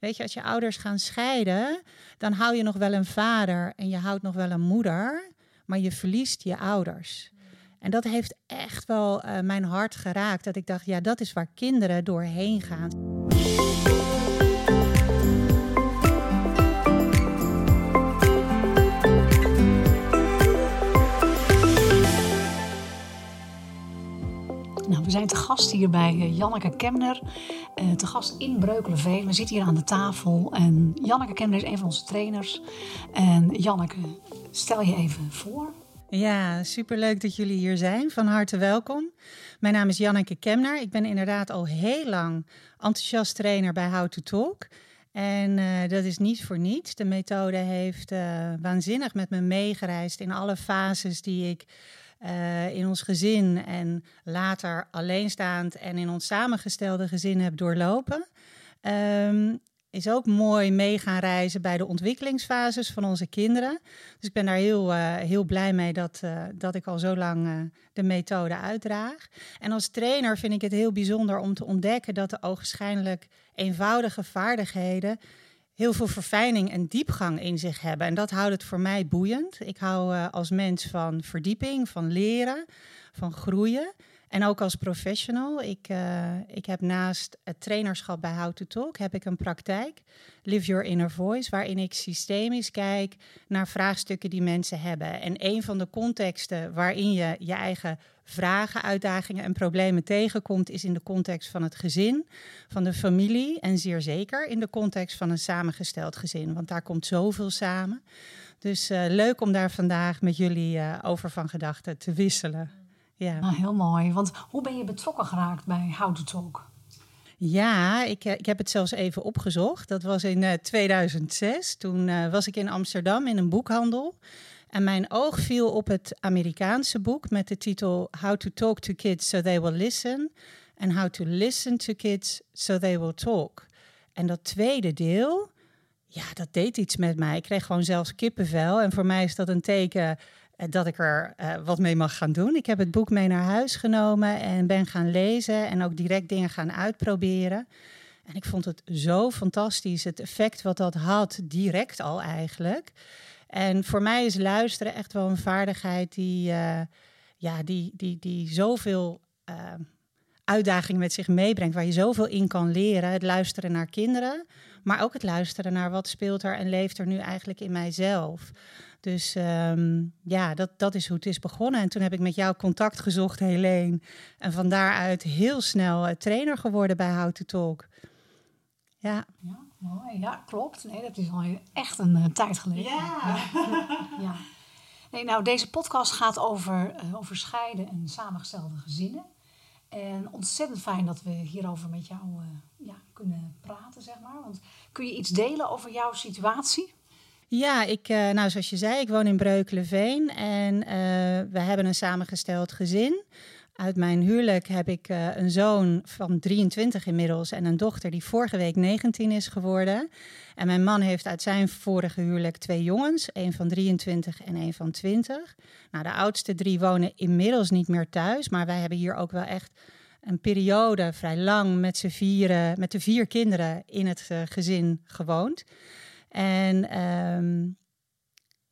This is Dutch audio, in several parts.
Weet je, als je ouders gaan scheiden, dan hou je nog wel een vader en je houdt nog wel een moeder, maar je verliest je ouders. En dat heeft echt wel uh, mijn hart geraakt. Dat ik dacht, ja, dat is waar kinderen doorheen gaan. We zijn te gast hier bij uh, Janneke Kemner, uh, te gast in Breukelenveen. We zitten hier aan de tafel en Janneke Kemner is een van onze trainers. En Janneke, stel je even voor. Ja, superleuk dat jullie hier zijn. Van harte welkom. Mijn naam is Janneke Kemner. Ik ben inderdaad al heel lang enthousiast trainer bij How to Talk. En uh, dat is niet voor niets. De methode heeft waanzinnig met me meegereisd in alle fases die ik uh, in ons gezin en later alleenstaand en in ons samengestelde gezin heb doorlopen. Um, is ook mooi mee gaan reizen bij de ontwikkelingsfases van onze kinderen. Dus ik ben daar heel, uh, heel blij mee dat, uh, dat ik al zo lang de methode uitdraag. En als trainer vind ik het heel bijzonder om te ontdekken dat de ogenschijnlijk eenvoudige vaardigheden heel veel verfijning en diepgang in zich hebben. En dat houdt het voor mij boeiend. Ik hou als mens van verdieping, van leren, van groeien. En ook als professional. Ik, uh, ik heb naast het trainerschap bij How to Talk heb ik een praktijk, Live Your Inner Voice, waarin ik systemisch kijk naar vraagstukken die mensen hebben. En een van de contexten waarin je je eigen vragen, uitdagingen en problemen tegenkomt, is in de context van het gezin, van de familie en zeer zeker in de context van een samengesteld gezin. Want daar komt zoveel samen. Dus uh, leuk om daar vandaag met jullie uh, over van gedachten te wisselen. Ja. Nou, heel mooi. Want hoe ben je betrokken geraakt bij How to Talk? Ja, ik, ik heb het zelfs even opgezocht. Dat was in uh, 2006. Toen uh, was ik in Amsterdam in een boekhandel. En mijn oog viel op het Amerikaanse boek met de titel How to Talk to Kids So They Will Listen. En How to Listen to Kids So They Will Talk. En dat tweede deel, ja, dat deed iets met mij. Ik kreeg gewoon zelfs kippenvel. En voor mij is dat een teken dat ik er uh, wat mee mag gaan doen. Ik heb het boek mee naar huis genomen en ben gaan lezen en ook direct dingen gaan uitproberen. En ik vond het zo fantastisch, het effect wat dat had, direct al eigenlijk. En voor mij is luisteren echt wel een vaardigheid die, uh, ja, die, die, die zoveel uh, uitdaging met zich meebrengt, waar je zoveel in kan leren. Het luisteren naar kinderen, maar ook het luisteren naar wat speelt er en leeft er nu eigenlijk in mijzelf. Dus um, ja, dat, dat is hoe het is begonnen. En toen heb ik met jou contact gezocht, Helene. En van daaruit heel snel uh, trainer geworden bij How to Talk. Ja. Ja, mooi. Ja, klopt. Nee, dat is al echt een uh, tijd geleden. Ja. ja. Nee, nou, deze podcast gaat over, uh, over scheiden en samengestelde gezinnen. En ontzettend fijn dat we hierover met jou ja, kunnen praten, zeg maar. Want kun je iets delen over jouw situatie? Ja, ik, uh, nou, zoals je zei, ik woon in Breukelenveen en uh, we hebben een samengesteld gezin. Uit mijn huwelijk heb ik uh, een zoon van 23 inmiddels en een dochter die vorige week 19 is geworden. En mijn man heeft uit zijn vorige huwelijk twee jongens, een van 23 en een van 20. Nou, de oudste drie wonen inmiddels niet meer thuis, maar wij hebben hier ook wel echt een periode vrij lang met z'n vieren, met de vier kinderen in het gezin gewoond. En um,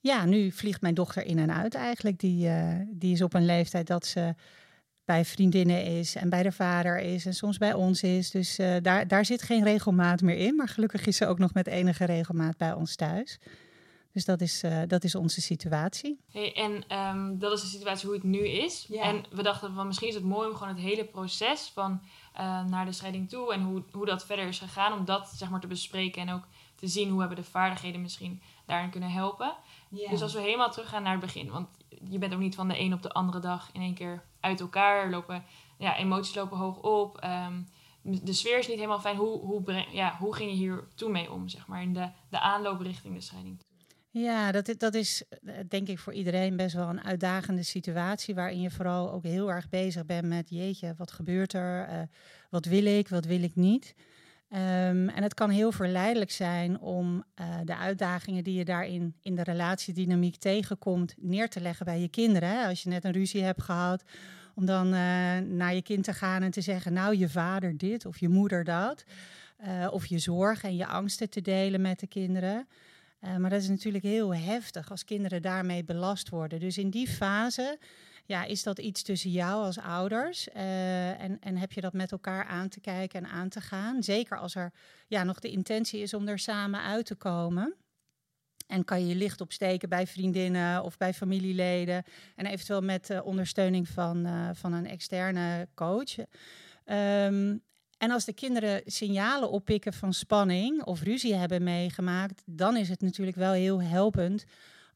ja, nu vliegt mijn dochter in en uit eigenlijk. Die, uh, die is op een leeftijd dat ze bij vriendinnen is en bij de vader is en soms bij ons is. Dus uh, daar, daar zit geen regelmaat meer in. Maar gelukkig is ze ook nog met enige regelmaat bij ons thuis. Dus dat is, uh, dat is onze situatie. Hey, en um, dat is de situatie hoe het nu is. Ja. En we dachten van misschien is het mooi om gewoon het hele proces van uh, naar de scheiding toe en hoe, hoe dat verder is gegaan, om dat zeg maar te bespreken en ook te zien hoe hebben de vaardigheden misschien daarin kunnen helpen. Dus als we helemaal teruggaan naar het begin, want je bent ook niet van de een op de andere dag in één keer uit elkaar lopen. Ja, emoties lopen hoog op. Um, de sfeer is niet helemaal fijn. Hoe, hoe, ja, hoe ging je hier toen mee om, zeg maar, in de, de aanloop richting de scheiding? Ja, dat, dat is denk ik voor iedereen best wel een uitdagende situatie. Waarin je vooral ook heel erg bezig bent met: jeetje, wat gebeurt er? Uh, wat wil ik, wat wil ik niet? Um, en het kan heel verleidelijk zijn om uh, de uitdagingen die je daarin in de relatiedynamiek tegenkomt neer te leggen bij je kinderen. Hè? Als je net een ruzie hebt gehad, om dan uh, naar je kind te gaan en te zeggen, nou je vader dit of je moeder dat. Uh, of je zorgen en je angsten te delen met de kinderen. Maar dat is natuurlijk heel heftig als kinderen daarmee belast worden. Dus in die fase ja, is dat iets tussen jou als ouders? Uh, en, en heb je dat met elkaar aan te kijken en aan te gaan? Zeker als er ja, nog de intentie is om er samen uit te komen. En kan je je licht opsteken bij vriendinnen of bij familieleden. En eventueel met uh, ondersteuning van, uh, van een externe coach. Um, en als de kinderen signalen oppikken van spanning of ruzie hebben meegemaakt, dan is het natuurlijk wel heel helpend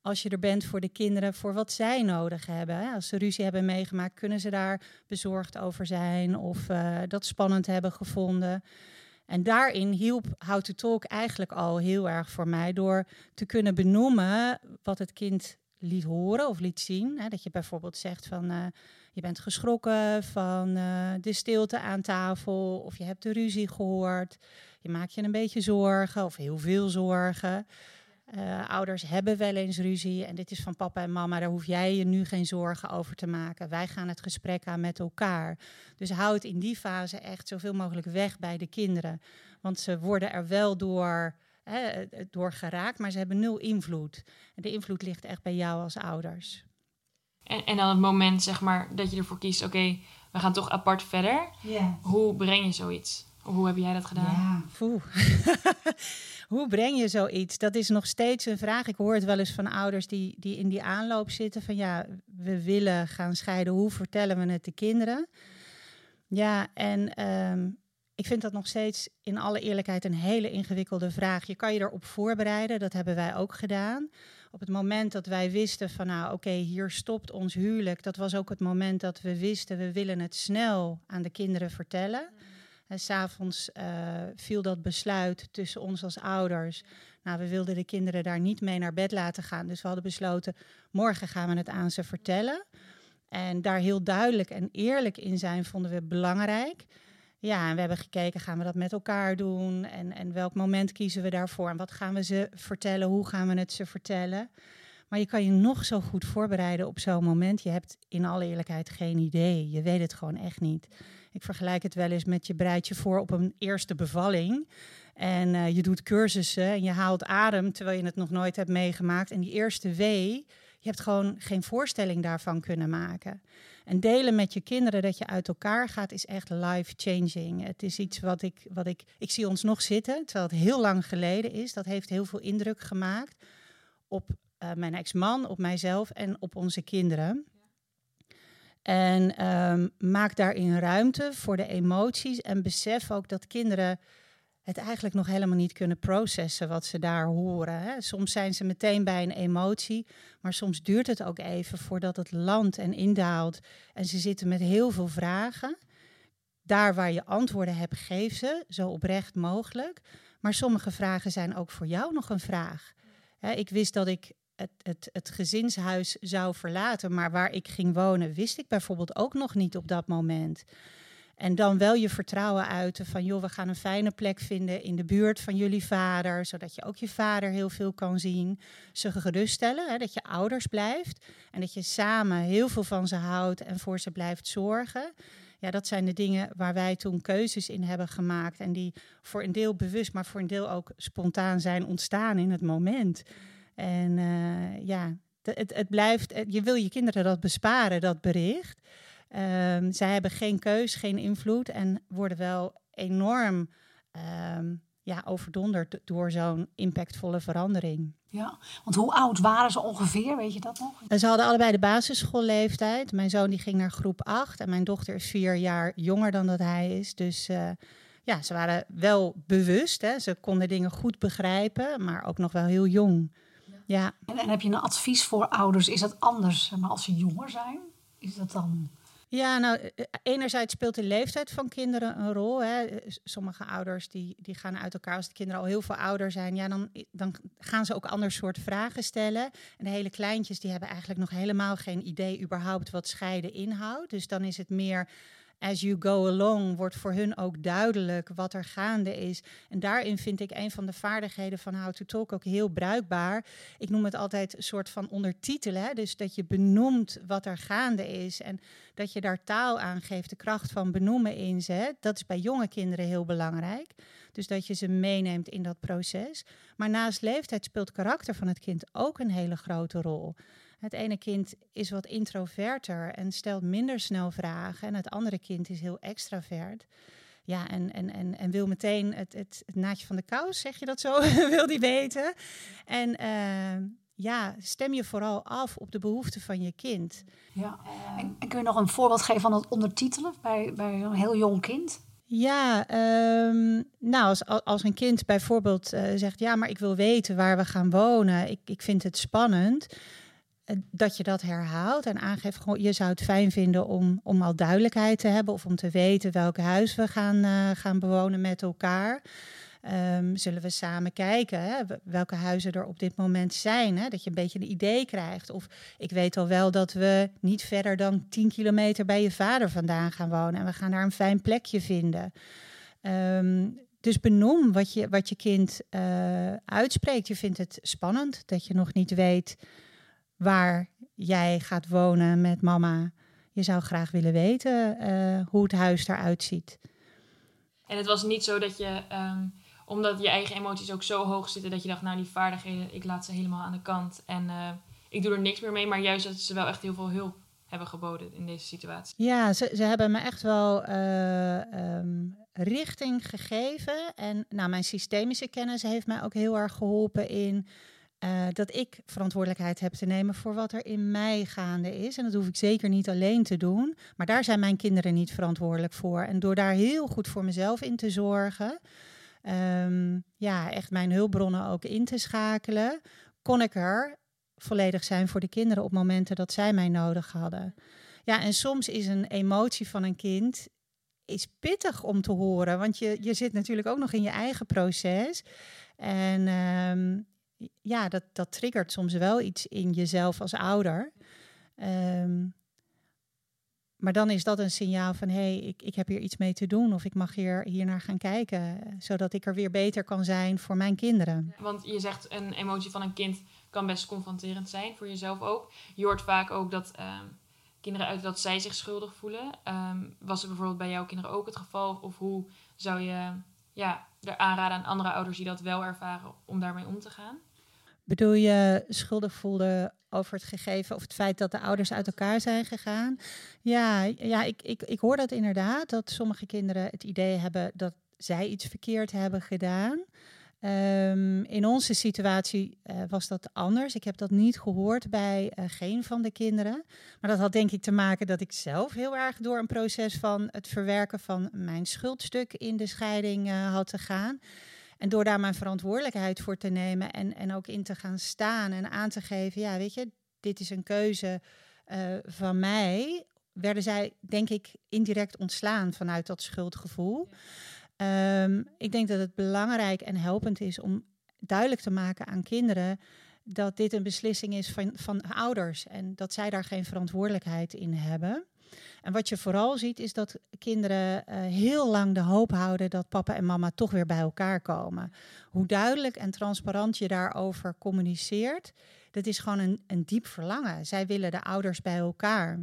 als je er bent voor de kinderen, voor wat zij nodig hebben. Als ze ruzie hebben meegemaakt, kunnen ze daar bezorgd over zijn of uh, dat spannend hebben gevonden. En daarin hielp How to Talk eigenlijk al heel erg voor mij door te kunnen benoemen wat het kind liet horen of liet zien. Hè, dat je bijvoorbeeld zegt van uh, je bent geschrokken van uh, de stilte aan tafel of je hebt de ruzie gehoord. Je maakt je een beetje zorgen of heel veel zorgen. Uh, ouders hebben wel eens ruzie en dit is van papa en mama, daar hoef jij je nu geen zorgen over te maken. Wij gaan het gesprek aan met elkaar. Dus hou het in die fase echt zoveel mogelijk weg bij de kinderen. Want ze worden er wel door, hè, door geraakt, maar ze hebben nul invloed. En de invloed ligt echt bij jou als ouders. En, en dan het moment zeg maar, dat je ervoor kiest, oké, okay, we gaan toch apart verder. Yeah. Hoe breng je zoiets? Hoe heb jij dat gedaan? Ja, Hoe breng je zoiets? Dat is nog steeds een vraag. Ik hoor het wel eens van ouders die, die in die aanloop zitten van ja, we willen gaan scheiden. Hoe vertellen we het de kinderen? Ja, en um, ik vind dat nog steeds in alle eerlijkheid een hele ingewikkelde vraag. Je kan je erop voorbereiden, dat hebben wij ook gedaan. Op het moment dat wij wisten van nou oké, hier stopt ons huwelijk. Dat was ook het moment dat we wisten we willen het snel aan de kinderen vertellen. En s'avonds uh, viel dat besluit tussen ons als ouders. Nou, we wilden de kinderen daar niet mee naar bed laten gaan. Dus we hadden besloten, morgen gaan we het aan ze vertellen. En daar heel duidelijk en eerlijk in zijn vonden we belangrijk. Ja, en we hebben gekeken, gaan we dat met elkaar doen? En, en welk moment kiezen we daarvoor? En wat gaan we ze vertellen? Hoe gaan we het ze vertellen? Maar je kan je nog zo goed voorbereiden op zo'n moment. Je hebt in alle eerlijkheid geen idee. Je weet het gewoon echt niet. Ik vergelijk het wel eens met je bereidt je voor op een eerste bevalling. En uh, je doet cursussen en je haalt adem terwijl je het nog nooit hebt meegemaakt. En die eerste wee, je hebt gewoon geen voorstelling daarvan kunnen maken. En delen met je kinderen dat je uit elkaar gaat, is echt life-changing. Het is iets wat ik, wat ik. Ik zie ons nog zitten, terwijl het heel lang geleden is. Dat heeft heel veel indruk gemaakt op uh, mijn ex-man, op mijzelf en op onze kinderen. En um, maak daarin ruimte voor de emoties en besef ook dat kinderen het eigenlijk nog helemaal niet kunnen processen wat ze daar horen. Hè. Soms zijn ze meteen bij een emotie, maar soms duurt het ook even voordat het landt en indaalt. En ze zitten met heel veel vragen. Daar waar je antwoorden hebt, geef ze zo oprecht mogelijk. Maar sommige vragen zijn ook voor jou nog een vraag. ik wist dat ik het, het, het gezinshuis zou verlaten, maar waar ik ging wonen, wist ik bijvoorbeeld ook nog niet op dat moment. En dan wel je vertrouwen uiten van, joh, we gaan een fijne plek vinden in de buurt van jullie vader, zodat je ook je vader heel veel kan zien. Ze geruststellen, hè, dat je ouders blijft en dat je samen heel veel van ze houdt en voor ze blijft zorgen. Ja, dat zijn de dingen waar wij toen keuzes in hebben gemaakt en die voor een deel bewust, maar voor een deel ook spontaan zijn ontstaan in het moment. En uh, ja, het, het blijft, je wil je kinderen dat besparen, dat bericht. Um, zij hebben geen keus, geen invloed en worden wel enorm um, ja, overdonderd door zo'n impactvolle verandering. Ja, want hoe oud waren ze ongeveer, weet je dat nog? Ze hadden allebei de basisschoolleeftijd. Mijn zoon die ging naar groep 8 en mijn dochter is vier jaar jonger dan dat hij is. Dus uh, ja, ze waren wel bewust. Hè. Ze konden dingen goed begrijpen, maar ook nog wel heel jong. Ja. En, en, heb je een advies voor ouders? Is dat anders maar als ze jonger zijn? Is dat dan... Ja, nou, eh, eh, enerzijds speelt de leeftijd van kinderen een rol. Hè. Sommige ouders die, die gaan uit elkaar als de kinderen al heel veel ouder zijn. Ja, dan, dan gaan ze ook ander soort vragen stellen. En de hele kleintjes die hebben eigenlijk nog helemaal geen idee überhaupt wat scheiden inhoudt. Dus dan is het meer as you go along wordt voor hun ook duidelijk wat er gaande is. En daarin vind ik een van de vaardigheden van How to Talk ook heel bruikbaar. Ik noem het altijd een soort van ondertitelen. Dus dat je benoemt wat er gaande is en dat je daar taal aan geeft, de kracht van benoemen inzet. Dat is bij jonge kinderen heel belangrijk. Dus dat je ze meeneemt in dat proces. Maar naast leeftijd speelt karakter van het kind ook een hele grote rol. Het ene kind is wat introverter en stelt minder snel vragen. En het andere kind is heel extravert. Ja, en, en, en, en wil meteen het, het, het naadje van de kous, zeg je dat zo? wil die weten. En uh, ja, stem je vooral af op de behoeften van je kind. Ja, en, en kun je nog een voorbeeld geven van het ondertitelen bij, bij een heel jong kind? Ja, um, nou, als, als een kind bijvoorbeeld uh, zegt: Ja, maar ik wil weten waar we gaan wonen, ik, ik vind het spannend dat je dat herhaalt en aangeeft, gewoon, je zou het fijn vinden om, om al duidelijkheid te hebben of om te weten welk huis we gaan, uh, gaan bewonen met elkaar. Um, zullen we samen kijken hè, welke huizen er op dit moment zijn. Hè, dat je een beetje een idee krijgt. Of ik weet al wel dat we niet verder dan 10 kilometer bij je vader vandaan gaan wonen. En we gaan daar een fijn plekje vinden. Um, dus benoem wat je, wat je kind uh, uitspreekt. Je vindt het spannend dat je nog niet weet waar jij gaat wonen met mama. Je zou graag willen weten uh, hoe het huis eruit ziet. En het was niet zo dat je, um, omdat je eigen emoties ook zo hoog zitten, dat je dacht, nou die vaardigheden, ik laat ze helemaal aan de kant en uh, ik doe er niks meer mee. Maar juist dat ze wel echt heel veel hulp hebben geboden in deze situatie. Ja, ze, ze hebben me echt wel uh, um, richting gegeven. En nou, mijn systemische kennis heeft mij ook heel erg geholpen in uh, dat ik verantwoordelijkheid heb te nemen voor wat er in mij gaande is. En dat hoef ik zeker niet alleen te doen. Maar daar zijn mijn kinderen niet verantwoordelijk voor. En door daar heel goed voor mezelf in te zorgen, um, ja, echt mijn hulpbronnen ook in te schakelen, kon ik er volledig zijn voor de kinderen op momenten dat zij mij nodig hadden. Ja, en soms is een emotie van een kind is pittig om te horen, want je, je zit natuurlijk ook nog in je eigen proces. En um, ja, dat, dat triggert soms wel iets in jezelf als ouder. Um, maar dan is dat een signaal van hé, hey, ik, ik heb hier iets mee te doen of ik mag hier, hier naar gaan kijken, zodat ik er weer beter kan zijn voor mijn kinderen. Want je zegt een emotie van een kind kan best confronterend zijn voor jezelf ook. Je hoort vaak ook dat um, kinderen uit dat zij zich schuldig voelen. Um, was het bijvoorbeeld bij jouw kinderen ook het geval? Of hoe zou je ja, er aanraden aan andere ouders die dat wel ervaren om daarmee om te gaan? Bedoel je schuldig voelde over het gegeven of het feit dat de ouders uit elkaar zijn gegaan? Ja, ja ik, ik, ik hoor dat inderdaad, dat sommige kinderen het idee hebben dat zij iets verkeerd hebben gedaan. Um, in onze situatie uh, was dat anders. Ik heb dat niet gehoord bij uh, geen van de kinderen. Maar dat had denk ik te maken dat ik zelf heel erg door een proces van het verwerken van mijn schuldstuk in de scheiding uh, had te gaan. En door daar mijn verantwoordelijkheid voor te nemen en, en ook in te gaan staan en aan te geven, ja, weet je, dit is een keuze uh, van mij, werden zij, denk ik, indirect ontslaan vanuit dat schuldgevoel. Um, ik denk dat het belangrijk en helpend is om duidelijk te maken aan kinderen dat dit een beslissing is van, van ouders en dat zij daar geen verantwoordelijkheid in hebben. En wat je vooral ziet is dat kinderen uh, heel lang de hoop houden dat papa en mama toch weer bij elkaar komen. Hoe duidelijk en transparant je daarover communiceert, dat is gewoon een, een diep verlangen. Zij willen de ouders bij elkaar.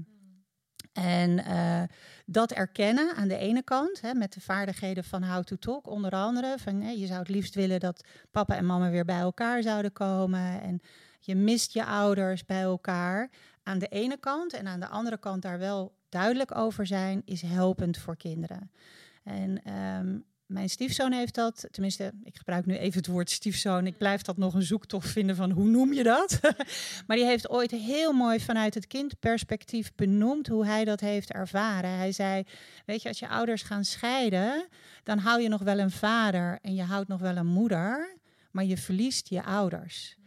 En uh, dat erkennen aan de ene kant, hè, met de vaardigheden van How to Talk, onder andere. Van, hè, je zou het liefst willen dat papa en mama weer bij elkaar zouden komen. En je mist je ouders bij elkaar. Aan de ene kant en aan de andere kant daar wel duidelijk over zijn, is helpend voor kinderen. En um, mijn stiefzoon heeft dat, tenminste, ik gebruik nu even het woord stiefzoon. Ik blijf dat nog een zoektocht vinden van hoe noem je dat? maar die heeft ooit heel mooi vanuit het kindperspectief benoemd hoe hij dat heeft ervaren. Hij zei: Weet je, als je ouders gaan scheiden, dan hou je nog wel een vader en je houdt nog wel een moeder, maar je verliest je ouders.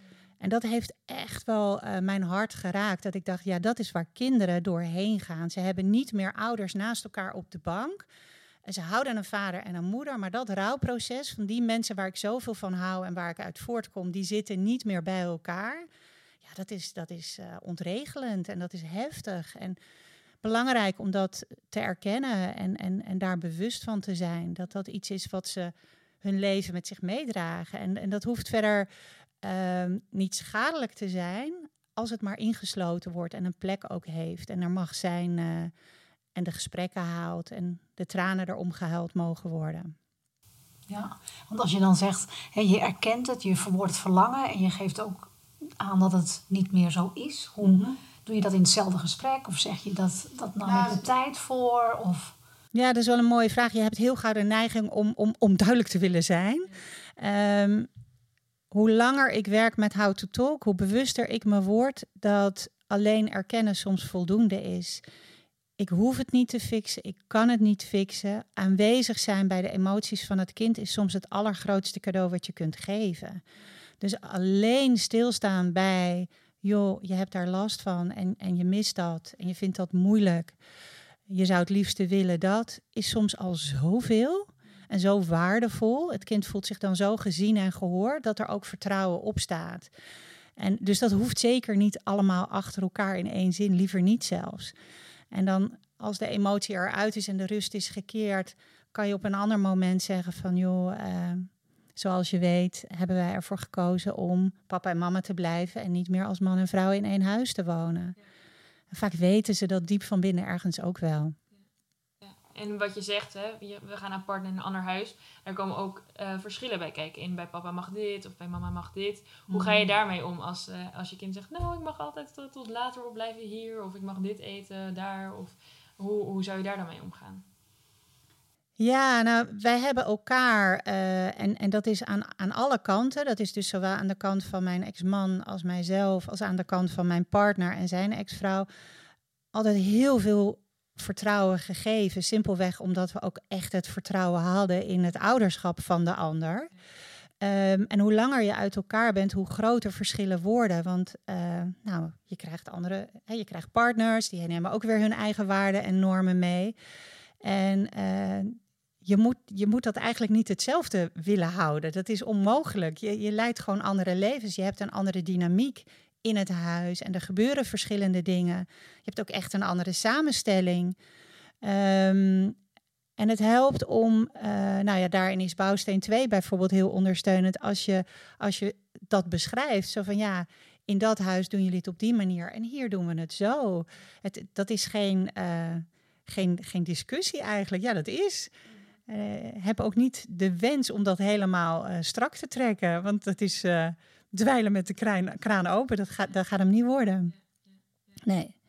En dat heeft echt wel uh, mijn hart geraakt. Dat ik dacht, ja, dat is waar kinderen doorheen gaan. Ze hebben niet meer ouders naast elkaar op de bank. En ze houden een vader en een moeder. Maar dat rouwproces van die mensen waar ik zoveel van hou en waar ik uit voortkom, die zitten niet meer bij elkaar. Ja, dat is, dat is uh, ontregelend en dat is heftig. En belangrijk om dat te erkennen en, en, en daar bewust van te zijn. Dat dat iets is wat ze hun leven met zich meedragen. En, en dat hoeft verder ehm, niet schadelijk te zijn als het maar ingesloten wordt en een plek ook heeft. En er mag zijn uh, en de gesprekken haalt en de tranen erom gehuild mogen worden. Ja, want als je dan zegt, hè, je erkent het, je verwoordt verlangen en je geeft ook aan dat het niet meer zo is. Hoe mhm. doe je dat in hetzelfde gesprek? Of zeg je dat, dat nam nou, ik de tijd voor? Of... Ja, dat is wel een mooie vraag. Je hebt heel gauw de neiging om, om, om duidelijk te willen zijn. Um, hoe langer ik werk met How to Talk, hoe bewuster ik me word dat alleen erkennen soms voldoende is. Ik hoef het niet te fixen, ik kan het niet fixen. Aanwezig zijn bij de emoties van het kind is soms het allergrootste cadeau wat je kunt geven. Dus alleen stilstaan bij, joh, je hebt daar last van en, en je mist dat en je vindt dat moeilijk. Je zou het liefste willen dat, is soms al zoveel en zo waardevol. Het kind voelt zich dan zo gezien en gehoord dat er ook vertrouwen op staat. En dus dat hoeft zeker niet allemaal achter elkaar in één zin, liever niet zelfs. En dan als de emotie eruit is en de rust is gekeerd, kan je op een ander moment zeggen van joh, uh, zoals je weet, hebben wij ervoor gekozen om papa en mama te blijven en niet meer als man en vrouw in één huis te wonen. vaak weten ze dat diep van binnen ergens ook wel. En wat je zegt, hè, we gaan apart naar een ander huis. Daar komen ook uh, verschillen bij kijken. In bij papa mag dit of bij mama mag dit. Hoe ga je mhm. daarmee om als, uh, als je kind zegt... nou, ik mag altijd tot, tot later op blijven hier. Of ik mag dit eten daar. Of hoe, hoe zou je daar dan mee omgaan? Ja, nou, wij hebben elkaar, uh, en, en dat is aan, aan alle kanten. Dat is dus zowel aan de kant van mijn ex-man als mijzelf, als aan de kant van mijn partner en zijn ex-vrouw. Altijd heel veel vertrouwen gegeven. Simpelweg omdat we ook echt het vertrouwen hadden in het ouderschap van de ander. Um, en hoe langer je uit elkaar bent, hoe groter verschillen worden. Want uh, nou, je krijgt andere, hè, je krijgt partners, die nemen ook weer hun eigen waarden en normen mee. En uh, je moet, je moet dat eigenlijk niet hetzelfde willen houden. Dat is onmogelijk. Je, je leidt gewoon andere levens. Je hebt een andere dynamiek in het huis en er gebeuren verschillende dingen. Je hebt ook echt een andere samenstelling. Ehm, en het helpt om, uh, nou ja, daarin is bouwsteen 2 bijvoorbeeld heel ondersteunend als je, als je dat beschrijft. Zo van ja, in dat huis doen jullie het op die manier en hier doen we het zo. Het, dat is geen, uh, geen, geen discussie eigenlijk. Ja, dat is. Uh, heb ook niet de wens om dat helemaal strak te trekken, want dat is dweilen met de kraan, kraan open. Dat gaat, dat gaat hem niet worden. Nee.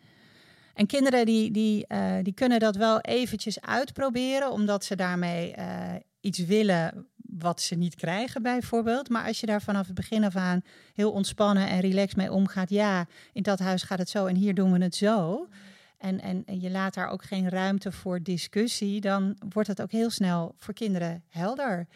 En kinderen die, die, uh, die kunnen dat wel eventjes uitproberen, omdat ze daarmee uh, iets willen wat ze niet krijgen, bijvoorbeeld. Maar als je daar vanaf het begin af aan heel ontspannen en relaxed mee omgaat, ja, in dat huis gaat het zo en hier doen we het zo. En, en, en je laat daar ook geen ruimte voor discussie, dan wordt het ook heel snel voor kinderen helder.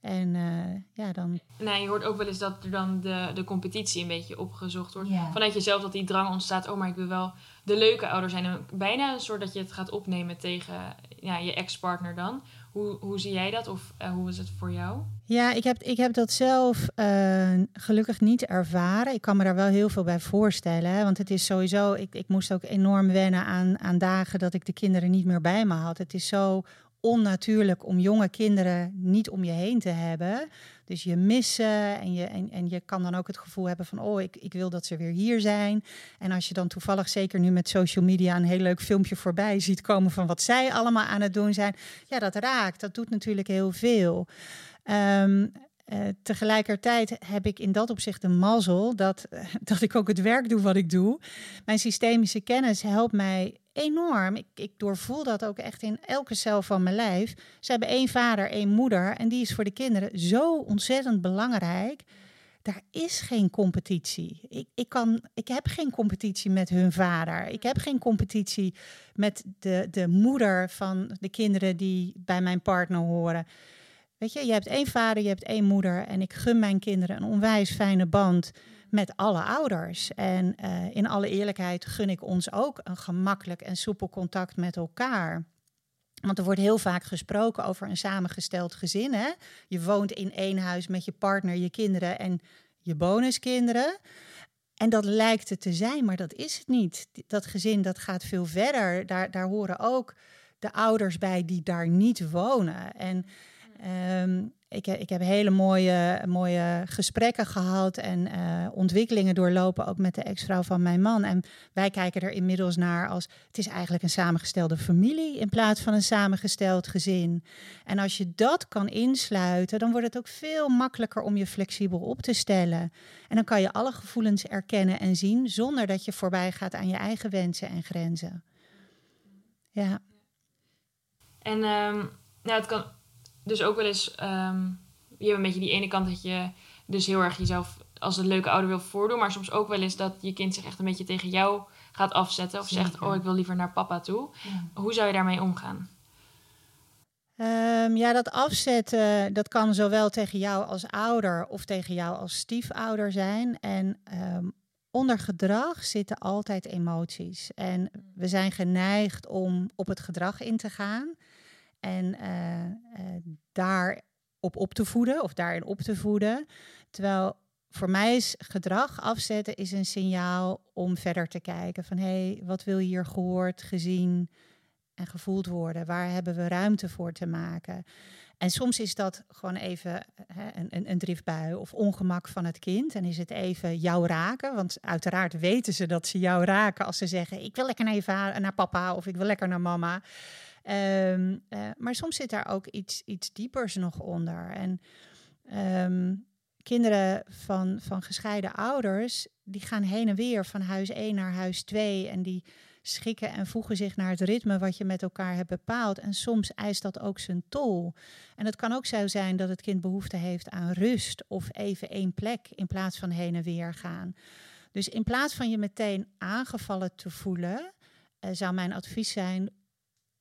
En uh, ja, dan. Nee, je hoort ook wel eens dat er dan de, de competitie een beetje opgezocht wordt. Vanuit jezelf dat die drang ontstaat. Oh, maar ik wil wel de leuke ouder zijn. En bijna een soort dat je het gaat opnemen tegen ja, je ex-partner dan. Hoe, hoe zie jij dat of uh, hoe is het voor jou? Ja, ik heb, ik heb dat zelf uh, gelukkig niet ervaren. Ik kan me daar wel heel veel bij voorstellen. Hè? Want het is sowieso, ik, ik moest ook enorm wennen aan, aan dagen dat ik de kinderen niet meer bij me had. Het is zo onnatuurlijk om jonge kinderen niet om je heen te hebben. Dus je missen en je, en, en je kan dan ook het gevoel hebben van, oh, ik, ik wil dat ze weer hier zijn. En als je dan toevallig, zeker nu met social media, een heel leuk filmpje voorbij ziet komen van wat zij allemaal aan het doen zijn. Ja, dat raakt. Dat doet natuurlijk heel veel. Um, uh, tegelijkertijd heb ik in dat opzicht een mazzel dat, dat ik ook het werk doe wat ik doe. Mijn systemische kennis helpt mij enorm. Ik, ik doorvoel dat ook echt in elke cel van mijn lijf. Ze hebben één vader, één moeder en die is voor de kinderen zo ontzettend belangrijk. Daar is geen competitie. Ik, ik, kan, ik heb geen competitie met hun vader. Ik heb geen competitie met de, de moeder van de kinderen die bij mijn partner horen. Weet je, je hebt één vader, je hebt één moeder. En ik gun mijn kinderen een onwijs fijne band met alle ouders. En uh, in alle eerlijkheid gun ik ons ook een gemakkelijk en soepel contact met elkaar. Want er wordt heel vaak gesproken over een samengesteld gezin. Hè? Je woont in één huis met je partner, je kinderen en je bonuskinderen. En dat lijkt het te zijn, maar dat is het niet. Dat gezin dat gaat veel verder. Daar, daar horen ook de ouders bij die daar niet wonen. En um, ik, ik heb hele mooie, mooie gesprekken gehad en uh, ontwikkelingen doorlopen, ook met de ex-vrouw van mijn man. En wij kijken er inmiddels naar als het is eigenlijk een samengestelde familie in plaats van een samengesteld gezin. En als je dat kan insluiten, dan wordt het ook veel makkelijker om je flexibel op te stellen. En dan kan je alle gevoelens erkennen en zien zonder dat je voorbij gaat aan je eigen wensen en grenzen. Ja. En um, nou, het kan dus ook wel eens, um, je hebt een beetje die ene kant dat je dus heel erg jezelf als een leuke ouder wil voordoen, maar soms ook wel eens dat je kind zich echt een beetje tegen jou gaat afzetten of zegt, oh ik wil liever naar papa toe. Hoe zou je daarmee omgaan? Um, ja, dat afzetten, dat kan zowel tegen jou als ouder of tegen jou als stiefouder zijn. En um, onder gedrag zitten altijd emoties. En we zijn geneigd om op het gedrag in te gaan. En uh, uh, daar op op te voeden of daarin op te voeden. Terwijl voor mij is gedrag afzetten is een signaal om verder te kijken. Van hé, hey, wat wil hier gehoord, gezien en gevoeld worden? Waar hebben we ruimte voor te maken? En soms is dat gewoon even hè, een, een, driftbui of ongemak van het kind. En is het even jou raken. Want uiteraard weten ze dat ze jou raken als ze zeggen: Ik wil lekker naar, je naar papa of ik wil lekker naar mama. Um, uh, maar soms zit daar ook iets, iets diepers nog onder. En um, kinderen van, van gescheiden ouders, die gaan heen en weer van huis 1 naar huis 2. En die schikken en voegen zich naar het ritme wat je met elkaar hebt bepaald. En soms eist dat ook zijn tol. En het kan ook zo zijn dat het kind behoefte heeft aan rust of even één plek in plaats van heen en weer gaan. Dus in plaats van je meteen aangevallen te voelen, uh, zou mijn advies zijn: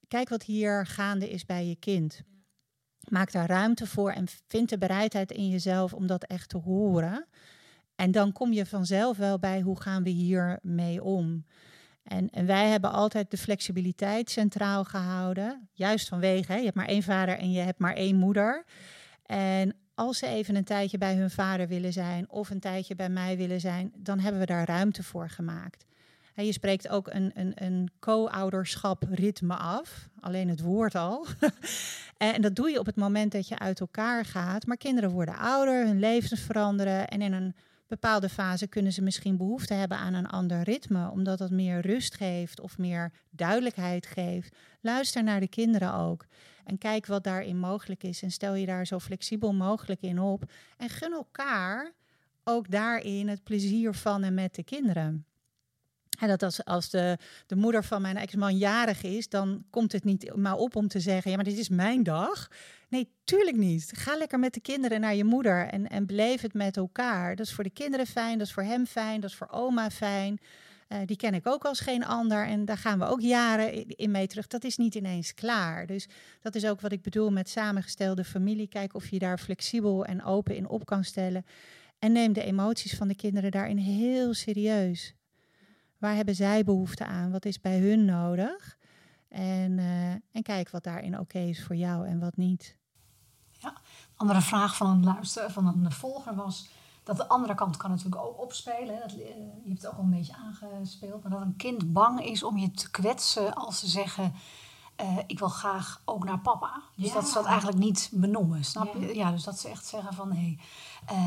kijk wat hier gaande is bij je kind. Maak daar ruimte voor en vind de bereidheid in jezelf om dat echt te horen. En dan kom je vanzelf wel bij hoe gaan we hier mee om. En, en, wij hebben altijd de flexibiliteit centraal gehouden. Juist vanwege, hè, je hebt maar één vader en je hebt maar één moeder. En als ze even een tijdje bij hun vader willen zijn of een tijdje bij mij willen zijn, dan hebben we daar ruimte voor gemaakt. Je spreekt ook een, een, een co-ouderschap ritme af, alleen het woord al. en dat doe je op het moment dat je uit elkaar gaat. Maar kinderen worden ouder, hun levens veranderen en in een bepaalde fase kunnen ze misschien behoefte hebben aan een ander ritme, omdat dat meer rust geeft of meer duidelijkheid geeft. Luister naar de kinderen ook en kijk wat daarin mogelijk is en stel je daar zo flexibel mogelijk in op en gun elkaar ook daarin het plezier van en met de kinderen. En dat als, als de, de moeder van mijn ex-man jarig is, dan komt het niet maar op om te zeggen: ja, maar dit is mijn dag. Nee, tuurlijk niet. Ga lekker met de kinderen naar je moeder en, en beleef het met elkaar. Dat is voor de kinderen fijn, dat is voor hem fijn, dat is voor oma fijn. Uh, die ken ik ook als geen ander en daar gaan we ook jaren in mee terug. Dat is niet ineens klaar. Dus dat is ook wat ik bedoel met samengestelde familie. Kijk of je daar flexibel en open in op kan stellen. En neem de emoties van de kinderen daarin heel serieus. Waar hebben zij behoefte aan? Wat is bij hun nodig? En, uh, en kijk wat daarin oké is voor jou en wat niet. Ja, andere vraag van een luister, van een volger was dat de andere kant kan natuurlijk ook opspelen. Dat, uh, je hebt het ook al een beetje aangespeeld. Maar dat een kind bang is om je te kwetsen als ze zeggen... Uh, ik wil graag ook naar papa. Dus ja. dat ze dat eigenlijk niet benoemen, snap je? Ja, dus dat ze echt zeggen van... Hey,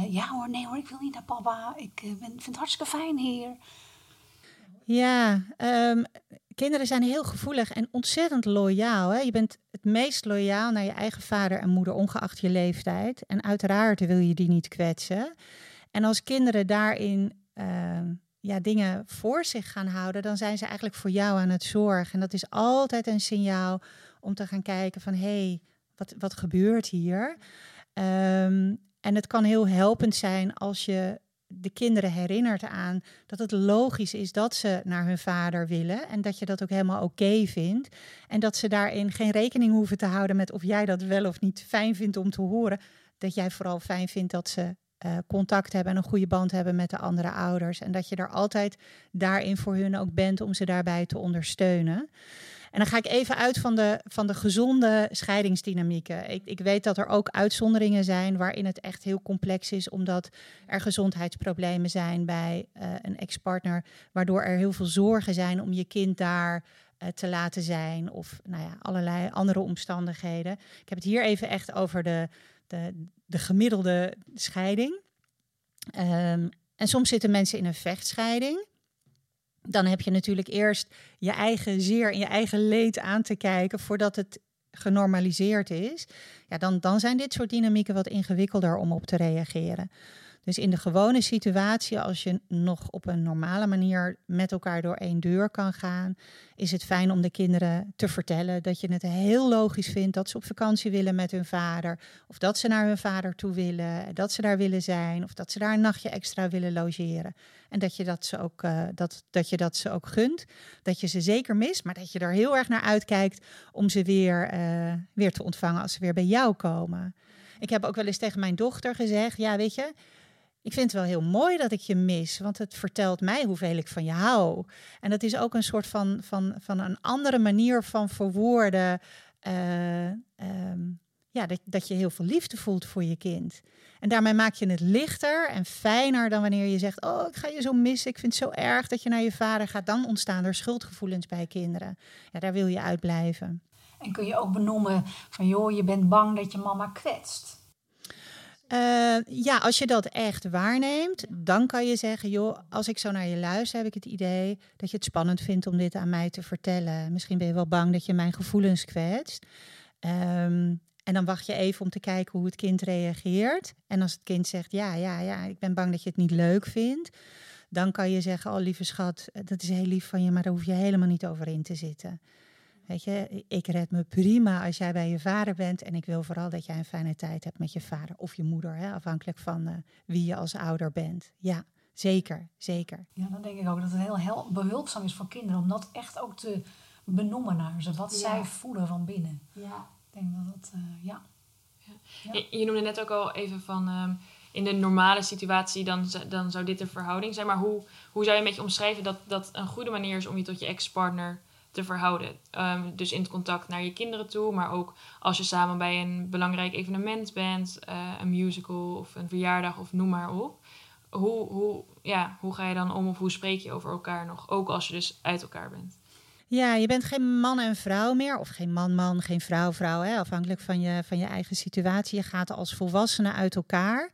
ja hoor, nee hoor, ik wil niet naar papa. Ik ben, vind het hartstikke fijn hier. Ja, um, kinderen zijn heel gevoelig en ontzettend loyaal. Hè? Je bent het meest loyaal naar je eigen vader en moeder, ongeacht je leeftijd. En uiteraard wil je die niet kwetsen. En als kinderen daarin uh, ja, dingen voor zich gaan houden, dan zijn ze eigenlijk voor jou aan het zorgen. En dat is altijd een signaal om te gaan kijken van hé, hey, wat, wat gebeurt hier? Um, en het kan heel helpend zijn als je de kinderen herinnert aan dat het logisch is dat ze naar hun vader willen en dat je dat ook helemaal oké vindt. En dat ze daarin geen rekening hoeven te houden met of jij dat wel of niet fijn vindt om te horen. Dat jij vooral fijn vindt dat ze uh, contact hebben en een goede band hebben met de andere ouders. En dat je er altijd daarin voor hun ook bent om ze daarbij te ondersteunen. En dan ga ik even uit van de, van de gezonde scheidingsdynamieken. Ik, ik weet dat er ook uitzonderingen zijn waarin het echt heel complex is, omdat er gezondheidsproblemen zijn bij uh, een ex-partner, waardoor er heel veel zorgen zijn om je kind daar uh, te laten zijn of nou ja, allerlei andere omstandigheden. Ik heb het hier even echt over de, de, de gemiddelde scheiding. Um, en soms zitten mensen in een vechtscheiding dan heb je natuurlijk eerst je eigen zeer en je eigen leed aan te kijken voordat het genormaliseerd is. Ja, dan, dan zijn dit soort dynamieken wat ingewikkelder om op te reageren. Dus in de gewone situatie, als je nog op een normale manier met elkaar door één deur kan gaan, is het fijn om de kinderen te vertellen dat je het heel logisch vindt dat ze op vakantie willen met hun vader, of dat ze naar hun vader toe willen, dat ze daar willen zijn, of dat ze daar een nachtje extra willen logeren. En dat je dat ze ook, uh, dat, dat je dat ze ook gunt, dat je ze zeker mist, maar dat je er heel erg naar uitkijkt om ze weer, uh, weer te ontvangen als ze weer bij jou komen. Ik heb ook wel eens tegen mijn dochter gezegd: Ja, weet je, ik vind het wel heel mooi dat ik je mis, want het vertelt mij hoeveel ik van je hou. En dat is ook een soort van, van, van een andere manier van verwoorden. Uh, um, ja, dat, dat je heel veel liefde voelt voor je kind. En daarmee maak je het lichter en fijner dan wanneer je zegt: Oh, ik ga je zo missen. Ik vind het zo erg dat je naar je vader gaat. Dan ontstaan er schuldgevoelens bij kinderen. Ja, daar wil je uitblijven. En kun je ook benoemen van: joh, je bent bang dat je mama kwetst. Uh, ja, als je dat echt waarneemt, dan kan je zeggen: joh, als ik zo naar je luister, heb ik het idee dat je het spannend vindt om dit aan mij te vertellen. Misschien ben je wel bang dat je mijn gevoelens kwetst. Um, en dan wacht je even om te kijken hoe het kind reageert. En als het kind zegt: ja, ja, ja, ik ben bang dat je het niet leuk vindt. Dan kan je zeggen: Oh, lieve schat, dat is heel lief van je, maar daar hoef je helemaal niet over in te zitten. Weet je, ik red me prima als jij bij je vader bent. En ik wil vooral dat jij een fijne tijd hebt met je vader of je moeder. Hè, afhankelijk van uh, wie je als ouder bent. Ja, zeker, zeker. Ja, dan denk ik ook dat het heel, heel behulpzaam is voor kinderen om dat echt ook te benoemen naar ze. Wat ja. zij voelen van binnen. Ja. Ik denk dat dat, uh, ja. ja. Je, je, noemde net ook al even van... Um, in de normale situatie, dan, dan zou dit een verhouding zijn. Maar hoe, hoe zou je een beetje omschrijven dat dat een goede manier is om je tot je ex-partner te verhouden. Um, dus in het contact naar je kinderen toe, maar ook als je samen bij een belangrijk evenement bent, uh, een musical of een verjaardag of noem maar op. Hoe, hoe, ja, hoe ga je dan om of hoe spreek je over elkaar nog, ook als je dus uit elkaar bent? Ja, je bent geen man en vrouw meer, of geen man-man, geen vrouw-vrouw, afhankelijk van je, van je eigen situatie. Je gaat als volwassene uit elkaar,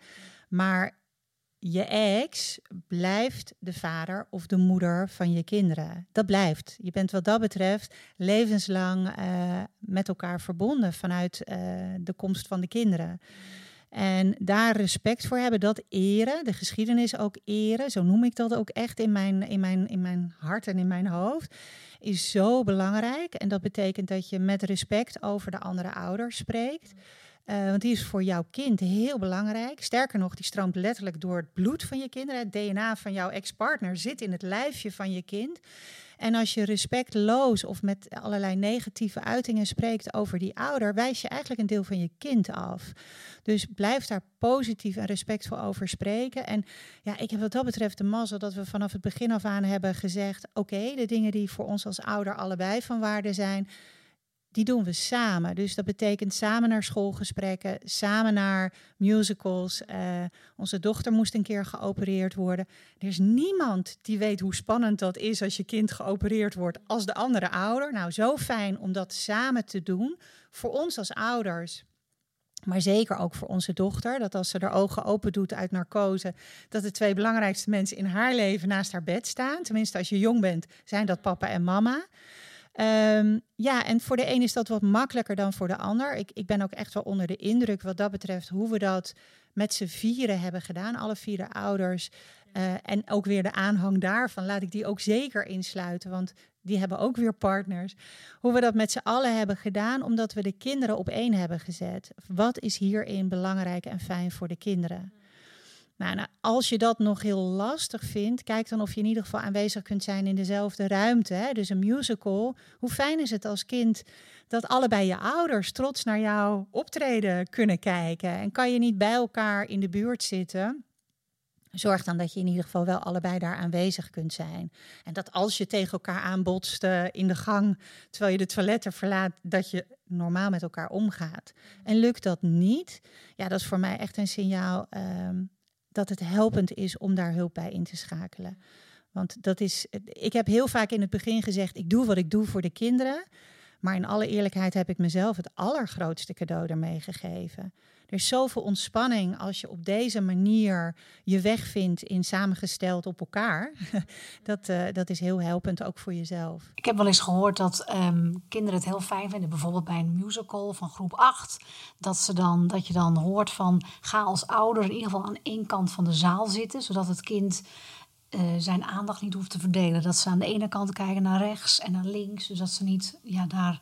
maar je ex blijft de vader of de moeder van je kinderen. Dat blijft. Je bent wat dat betreft levenslang uh, met elkaar verbonden vanuit uh, de komst van de kinderen. En daar respect voor hebben, dat eren, de geschiedenis ook eren, zo noem ik dat ook echt in mijn, in mijn, in mijn hart en in mijn hoofd, is zo belangrijk. En dat betekent dat je met respect over de andere ouders spreekt. Uh, want die is voor jouw kind heel belangrijk. Sterker nog, die stroomt letterlijk door het bloed van je kinderen. Het DNA van jouw ex-partner zit in het lijfje van je kind. En als je respectloos of met allerlei negatieve uitingen spreekt over die ouder, wijs je eigenlijk een deel van je kind af. Dus blijf daar positief en respectvol over spreken. En ja, ik heb wat dat betreft de mazzel dat we vanaf het begin af aan hebben gezegd: oké, de dingen die voor ons als ouder allebei van waarde zijn die doen we samen. Dus dat betekent samen naar schoolgesprekken, samen naar musicals. Uh, onze dochter moest een keer geopereerd worden. Er is niemand die weet hoe spannend dat is als je kind geopereerd wordt als de andere ouder. Nou, zo fijn om dat samen te doen. Voor ons als ouders. Maar zeker ook voor onze dochter. Dat als ze haar ogen open doet uit narcose. Dat de twee belangrijkste mensen in haar leven naast haar bed staan. Tenminste, als je jong bent, zijn dat papa en mama. Um, ja, en voor de een is dat wat makkelijker dan voor de ander. Ik, ik ben ook echt wel onder de indruk wat dat betreft hoe we dat met z'n vieren hebben gedaan. Alle vier de ouders. Uh, en ook weer de aanhang daarvan. Laat ik die ook zeker insluiten, want die hebben ook weer partners. Hoe we dat met z'n allen hebben gedaan, omdat we de kinderen op één hebben gezet. Wat is hierin belangrijk en fijn voor de kinderen? Nou, nou, als je dat nog heel lastig vindt, kijk dan of je in ieder geval aanwezig kunt zijn in dezelfde ruimte. Hè? Dus een musical. Hoe fijn is het als kind dat allebei je ouders trots naar jouw optreden kunnen kijken? En kan je niet bij elkaar in de buurt zitten? Zorg dan dat je in ieder geval wel allebei daar aanwezig kunt zijn. En dat als je tegen elkaar aanbotst uh, in de gang, terwijl je de toiletten verlaat, dat je normaal met elkaar omgaat. En lukt dat niet, ja, dat is voor mij echt een signaal ehm, dat het helpend is om daar hulp bij in te schakelen. Want dat is, ik heb heel vaak in het begin gezegd, ik doe wat ik doe voor de kinderen. Maar in alle eerlijkheid heb ik mezelf het allergrootste cadeau ermee gegeven. Er is zoveel ontspanning als je op deze manier je weg vindt in samengesteld op elkaar. dat, uh, dat is heel helpend ook voor jezelf. Ik heb wel eens gehoord dat um, kinderen het heel fijn vinden, bijvoorbeeld bij een musical van groep 8, dat, ze dan, dat je dan hoort van ga als ouder in ieder geval aan één kant van de zaal zitten, zodat het kind uh, zijn aandacht niet hoeft te verdelen. Dat ze aan de ene kant kijken naar rechts en naar links, dus dat ze niet ja, daar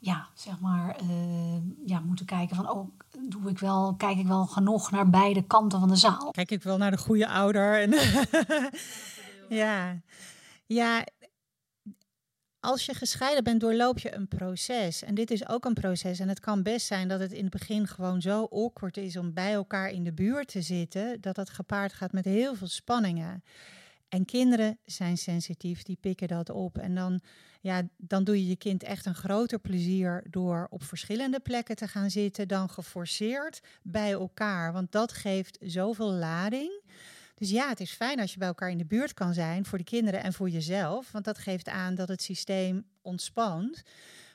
ja, zeg maar, uh, ja, moeten kijken van, oh, doe ik wel, kijk ik wel genoeg naar beide kanten van de zaal? Kijk ik wel naar de goede ouder? En ja. ja, als je gescheiden bent, doorloop je een proces. En dit is ook een proces. En het kan best zijn dat het in het begin gewoon zo awkward is om bij elkaar in de buurt te zitten, dat dat gepaard gaat met heel veel spanningen. En kinderen zijn sensitief, die pikken dat op. En dan, ja, dan doe je je kind echt een groter plezier door op verschillende plekken te gaan zitten dan geforceerd bij elkaar. Want dat geeft zoveel lading. Dus ja, het is fijn als je bij elkaar in de buurt kan zijn voor de kinderen en voor jezelf. Want dat geeft aan dat het systeem ontspant.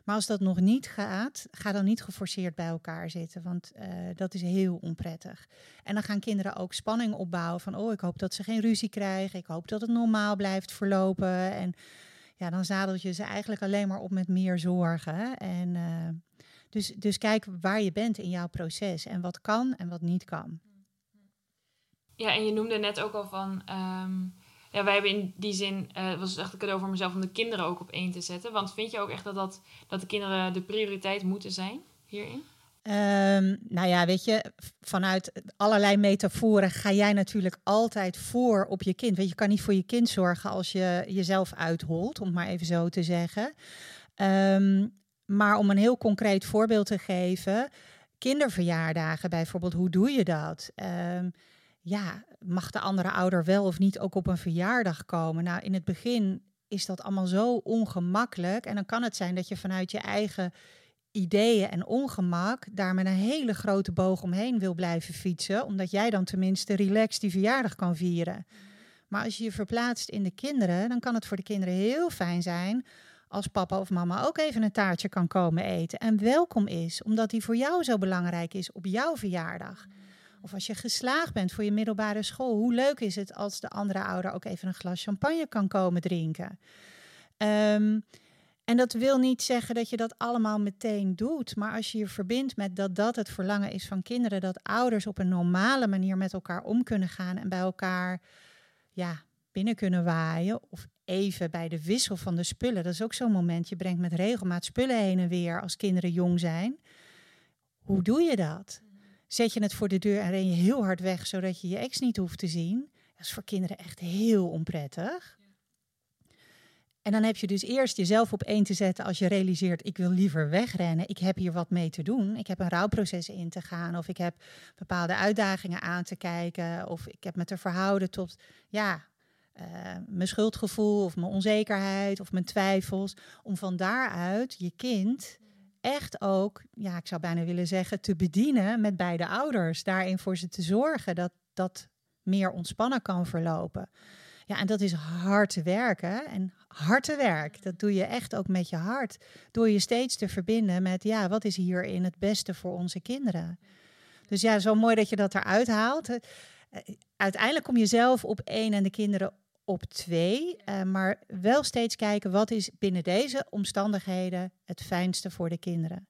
Maar als dat nog niet gaat, ga dan niet geforceerd bij elkaar zitten, want uh, dat is heel onprettig. En dan gaan kinderen ook spanning opbouwen van, oh, ik hoop dat ze geen ruzie krijgen, ik hoop dat het normaal blijft verlopen. En ja, dan zadel je ze eigenlijk alleen maar op met meer zorgen. En uh, dus, dus kijk waar je bent in jouw proces en wat kan en wat niet kan. Ja, en je noemde net ook al van. Um, ja, wij hebben in die zin. Uh, was echt een cadeau voor mezelf om de kinderen ook op één te zetten. Want vind je ook echt dat, dat, dat de kinderen de prioriteit moeten zijn hierin? Um, nou ja, weet je, vanuit allerlei metaforen ga jij natuurlijk altijd voor op je kind. Weet je, je kan niet voor je kind zorgen als je jezelf uitholt, om het maar even zo te zeggen. Um, maar om een heel concreet voorbeeld te geven, kinderverjaardagen bijvoorbeeld, hoe doe je dat? Um, ja, mag de andere ouder wel of niet ook op een verjaardag komen? Nou, in het begin is dat allemaal zo ongemakkelijk. En dan kan het zijn dat je vanuit je eigen ideeën en ongemak daar met een hele grote boog omheen wil blijven fietsen, omdat jij dan tenminste relaxed die verjaardag kan vieren. Maar als je je verplaatst in de kinderen, dan kan het voor de kinderen heel fijn zijn als papa of mama ook even een taartje kan komen eten en welkom is, omdat die voor jou zo belangrijk is op jouw verjaardag. Of als je geslaagd bent voor je middelbare school, hoe leuk is het als de andere ouder ook even een glas champagne kan komen drinken? Um, en dat wil niet zeggen dat je dat allemaal meteen doet, maar als je je verbindt met dat dat het verlangen is van kinderen, dat ouders op een normale manier met elkaar om kunnen gaan en bij elkaar ja, binnen kunnen waaien of even bij de wissel van de spullen. Dat is ook zo'n moment. Je brengt met regelmaat spullen heen en weer als kinderen jong zijn. Hoe doe je dat? Zet je het voor de deur en ren je heel hard weg zodat je je ex niet hoeft te zien? Dat is voor kinderen echt heel onprettig. En dan heb je dus eerst jezelf op één te zetten als je realiseert, ik wil liever wegrennen, ik heb hier wat mee te doen, ik heb een rouwproces in te gaan of ik heb bepaalde uitdagingen aan te kijken of ik heb me te verhouden tot, ja, uh, mijn schuldgevoel of mijn onzekerheid of mijn twijfels, om van daaruit je kind echt ook, ja, ik zou bijna willen zeggen, te bedienen met beide ouders, daarin voor ze te zorgen dat dat meer ontspannen kan verlopen. Ja, en dat is hard werken. En hard werk, dat doe je echt ook met je hart. Door je steeds te verbinden met, ja, wat is hierin het beste voor onze kinderen? Dus ja, zo mooi dat je dat eruit haalt. Eh, uiteindelijk kom je zelf op één en de kinderen op twee. Uh, maar wel steeds kijken, wat is binnen deze omstandigheden het fijnste voor de kinderen?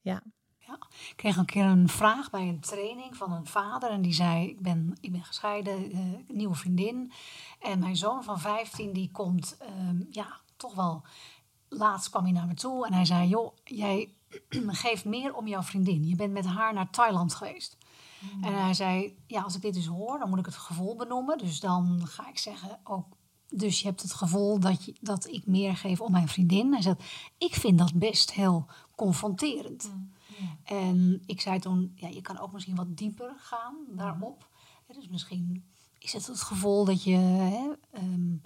Ja. Ja. Ik kreeg een keer een vraag bij een training van een vader. En die zei, ik ben, ik ben gescheiden, uh, nieuwe vriendin. En mijn zoon van 15, die komt, um, ja, toch wel... Laatst kwam hij naar me toe en hij zei, joh, jij geeft meer om jouw vriendin. Je bent met haar naar Thailand geweest. Mm. En hij zei, ja, als ik dit dus hoor, dan moet ik het gevoel benoemen. Dus dan ga ik zeggen, ook dus je hebt het gevoel dat, je, dat ik meer geef om mijn vriendin. Hij zei, ik vind dat best heel confronterend. Mm. En ik zei toen, ja, je kan ook misschien wat dieper gaan daarop. dus misschien is het het gevoel dat je hè, ehm,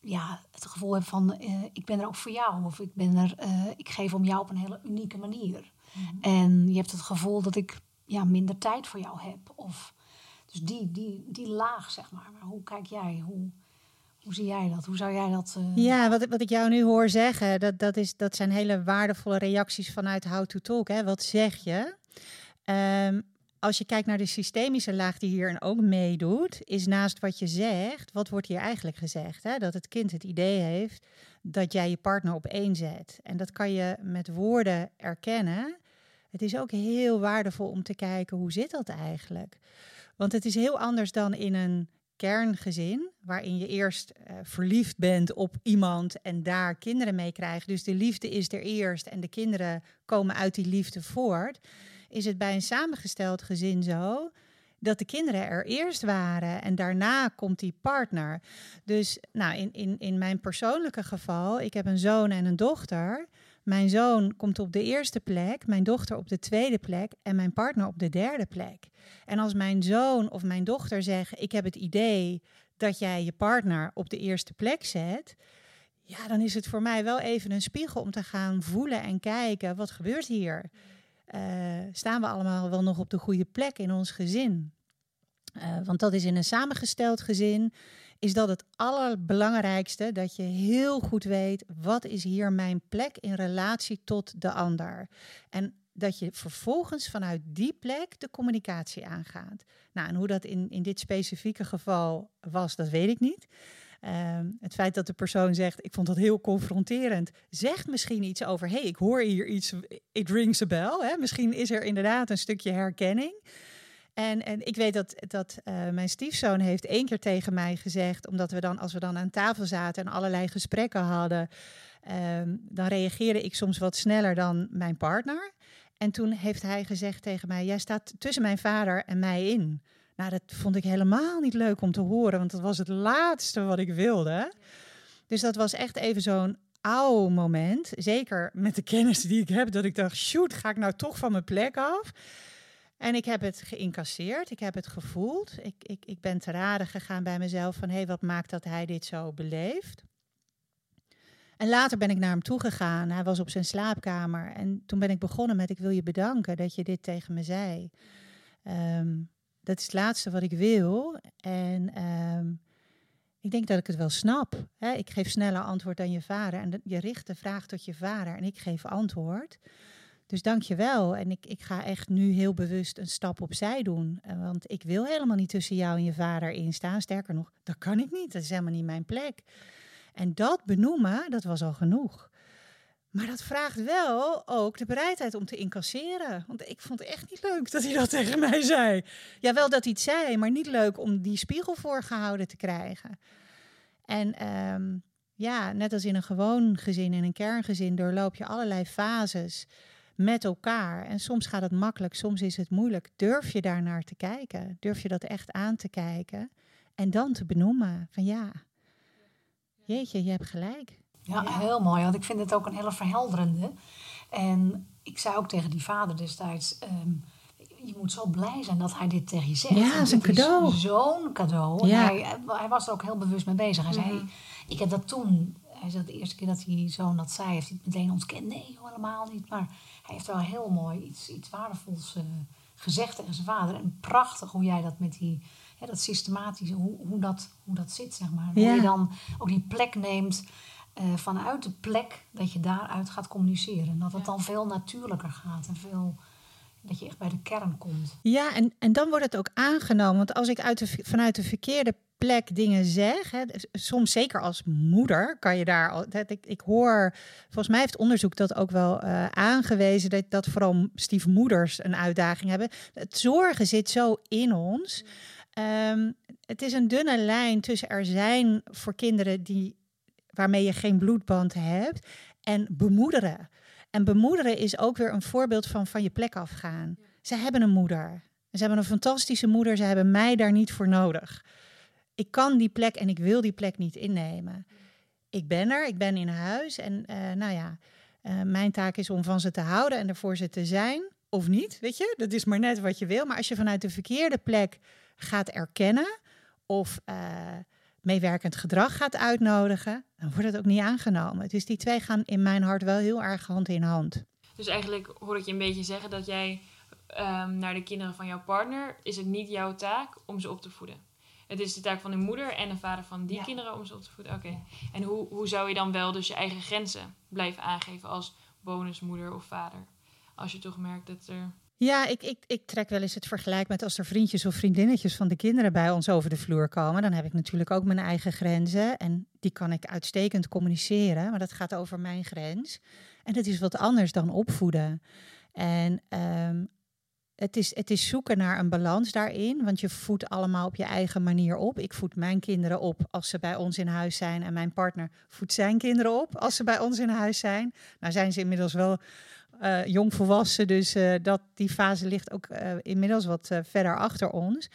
ja, het gevoel hebt van uh, ik ben er ook voor jou of ik ben er, uh, ik geef om jou op een hele unieke manier. En je hebt het gevoel dat ik ja, minder tijd voor jou heb. Of, dus die, die, die laag, zeg maar. Maar hoe kijk jij? Hoe, hoe zie jij dat? Hoe zou jij dat... Uh... Ja, wat, wat ik jou nu hoor zeggen, dat, dat, is, dat zijn hele waardevolle reacties vanuit How to Talk. Hè? Wat zeg je? Um, als je kijkt naar de systemische laag die hierin ook meedoet, is naast wat je zegt, wat wordt hier eigenlijk gezegd? Hè? Dat het kind het idee heeft dat jij je partner op één zet. En dat kan je met woorden erkennen. Het is ook heel waardevol om te kijken hoe zit dat eigenlijk. Want het is heel anders dan in een kerngezin, waarin je eerst uh, verliefd bent op iemand en daar kinderen mee krijgt. Dus de liefde is er eerst en de kinderen komen uit die liefde voort is het bij een samengesteld gezin zo dat de kinderen er eerst waren en daarna komt die partner. Dus nou, in, in, in mijn persoonlijke geval, ik heb een zoon en een dochter. Mijn zoon komt op de eerste plek, mijn dochter op de tweede plek en mijn partner op de derde plek. En als mijn zoon of mijn dochter zeggen: Ik heb het idee dat jij je partner op de eerste plek zet. Ja, dan is het voor mij wel even een spiegel om te gaan voelen en kijken: wat gebeurt hier? uh, staan we allemaal wel nog op de goede plek in ons gezin. Uh, want dat is in een samengesteld gezin, is dat het allerbelangrijkste, dat je heel goed weet, wat is hier mijn plek in relatie tot de ander. En dat je vervolgens vanuit die plek de communicatie aangaat. Nou, en hoe dat in, in dit specifieke geval was, dat weet ik niet. Ehm, het feit dat de persoon zegt, ik vond dat heel confronterend, zegt misschien iets over, hé, hey, ik hoor hier iets, it rings a bell. Hè? Misschien is er inderdaad een stukje herkenning. En, en ik weet dat, dat uh, mijn stiefzoon heeft één keer tegen mij gezegd, omdat we dan, als we dan aan tafel zaten en allerlei gesprekken hadden, um, dan reageerde ik soms wat sneller dan mijn partner. En toen heeft hij gezegd tegen mij, jij staat tussen mijn vader en mij in. Nou, dat vond ik helemaal niet leuk om te horen, want dat was het laatste wat ik wilde. Dus dat was echt even zo'n ouw moment. Zeker met de kennis die ik heb, dat ik dacht, shoot, ga ik nou toch van mijn plek af? En ik heb het geïncasseerd, ik heb het gevoeld. Ik, ik, ik ben te raden gegaan bij mezelf van, hé, hey, wat maakt dat hij dit zo beleeft? En later ben ik naar hem toegegaan. Hij was op zijn slaapkamer. En toen ben ik begonnen met: Ik wil je bedanken dat je dit tegen me zei. Um, dat is het laatste wat ik wil. En um, ik denk dat ik het wel snap. Hè? Ik geef sneller antwoord dan je vader. En je richt de vraag tot je vader en ik geef antwoord. Dus dank je wel. En ik, ik ga echt nu heel bewust een stap opzij doen. Eh, want ik wil helemaal niet tussen jou en je vader in staan. Sterker nog, dat kan ik niet. Dat is helemaal niet mijn plek. En dat benoemen, dat was al genoeg. Maar dat vraagt wel ook de bereidheid om te incasseren. Want ik vond het echt niet leuk dat hij dat tegen mij zei. Ja, wel dat hij het zei, maar niet leuk om die spiegel voorgehouden te krijgen. En um, ja, net als in een gewoon gezin, in een kerngezin, doorloop je allerlei fases met elkaar. En soms gaat het makkelijk, soms is het moeilijk. Durf je daar naar te kijken? Durf je dat echt aan te kijken? En dan te benoemen van ja, jeetje, je hebt gelijk. Ja, heel mooi. Want ik vind het ook een hele verhelderende. En ik zei ook tegen die vader destijds... Um, je moet zo blij zijn dat hij dit tegen je zegt. Ja, dat is een cadeau. Zo'n cadeau. Ja. Hij, hij, was er ook heel bewust mee bezig. Hij zei, ik heb dat toen... Hij zei, de eerste keer dat hij zo'n dat zei, heeft hij het meteen ontkend. Nee, helemaal niet. Maar hij heeft wel heel mooi iets, iets waardevols uh, gezegd tegen zijn vader. En prachtig hoe jij dat met die... Ja, dat systematische, hoe, hoe, dat, hoe dat zit, zeg maar. Hoe je dan ook die plek neemt uh, vanuit de plek dat je daaruit gaat communiceren. Dat het dan veel natuurlijker gaat en veel dat je echt bij de kern komt. Ja, en, en dan wordt het ook aangenomen. Want als ik uit vanuit de verkeerde plek dingen zeg, hè, soms zeker als moeder kan je daar al. Ik, ik hoor, volgens mij heeft onderzoek dat ook wel uh, aangewezen dat, dat vooral stiefmoeders een uitdaging hebben. Het zorgen zit zo in ons. Um, het is een dunne lijn tussen er zijn voor kinderen die waarmee je geen bloedband hebt. En bemoederen. En bemoederen is ook weer een voorbeeld van van je plek afgaan. Ze hebben een moeder. Ze hebben een fantastische moeder. Ze hebben mij daar niet voor nodig. Ik kan die plek en ik wil die plek niet innemen. Ik ben er, ik ben in huis. En uh, nou ja, uh, mijn taak is om van ze te houden en er voor ze te zijn. Of niet, weet je? Dat is maar net wat je wil. Maar als je vanuit de verkeerde plek gaat erkennen of uh, meewerkend gedrag gaat uitnodigen, dan wordt het ook niet aangenomen. Dus die twee gaan in mijn hart wel heel erg hand in hand. Dus eigenlijk hoor ik je een beetje zeggen dat jij um, naar de kinderen van jouw partner, is het niet jouw taak om ze op te voeden. Het is de taak van de moeder en de vader van die kinderen om ze op te voeden. Oké. En hoe, hoe zou je dan wel dus je eigen grenzen blijven aangeven als bonusmoeder of vader? Als je toch merkt dat er ja, ik, ik, ik trek wel eens het vergelijk met als er vriendjes of vriendinnetjes van de kinderen bij ons over de vloer komen. Dan heb ik natuurlijk ook mijn eigen grenzen. En die kan ik uitstekend communiceren. Maar dat gaat over mijn grens. En dat is wat anders dan opvoeden. En um, het is, het is zoeken naar een balans daarin. Want je voedt allemaal op je eigen manier op. Ik voed mijn kinderen op als ze bij ons in huis zijn. En mijn partner voedt zijn kinderen op als ze bij ons in huis zijn. Nou zijn ze inmiddels wel uh, jong volwassen. Dus uh, dat, die fase ligt ook uh, inmiddels wat verder achter ons.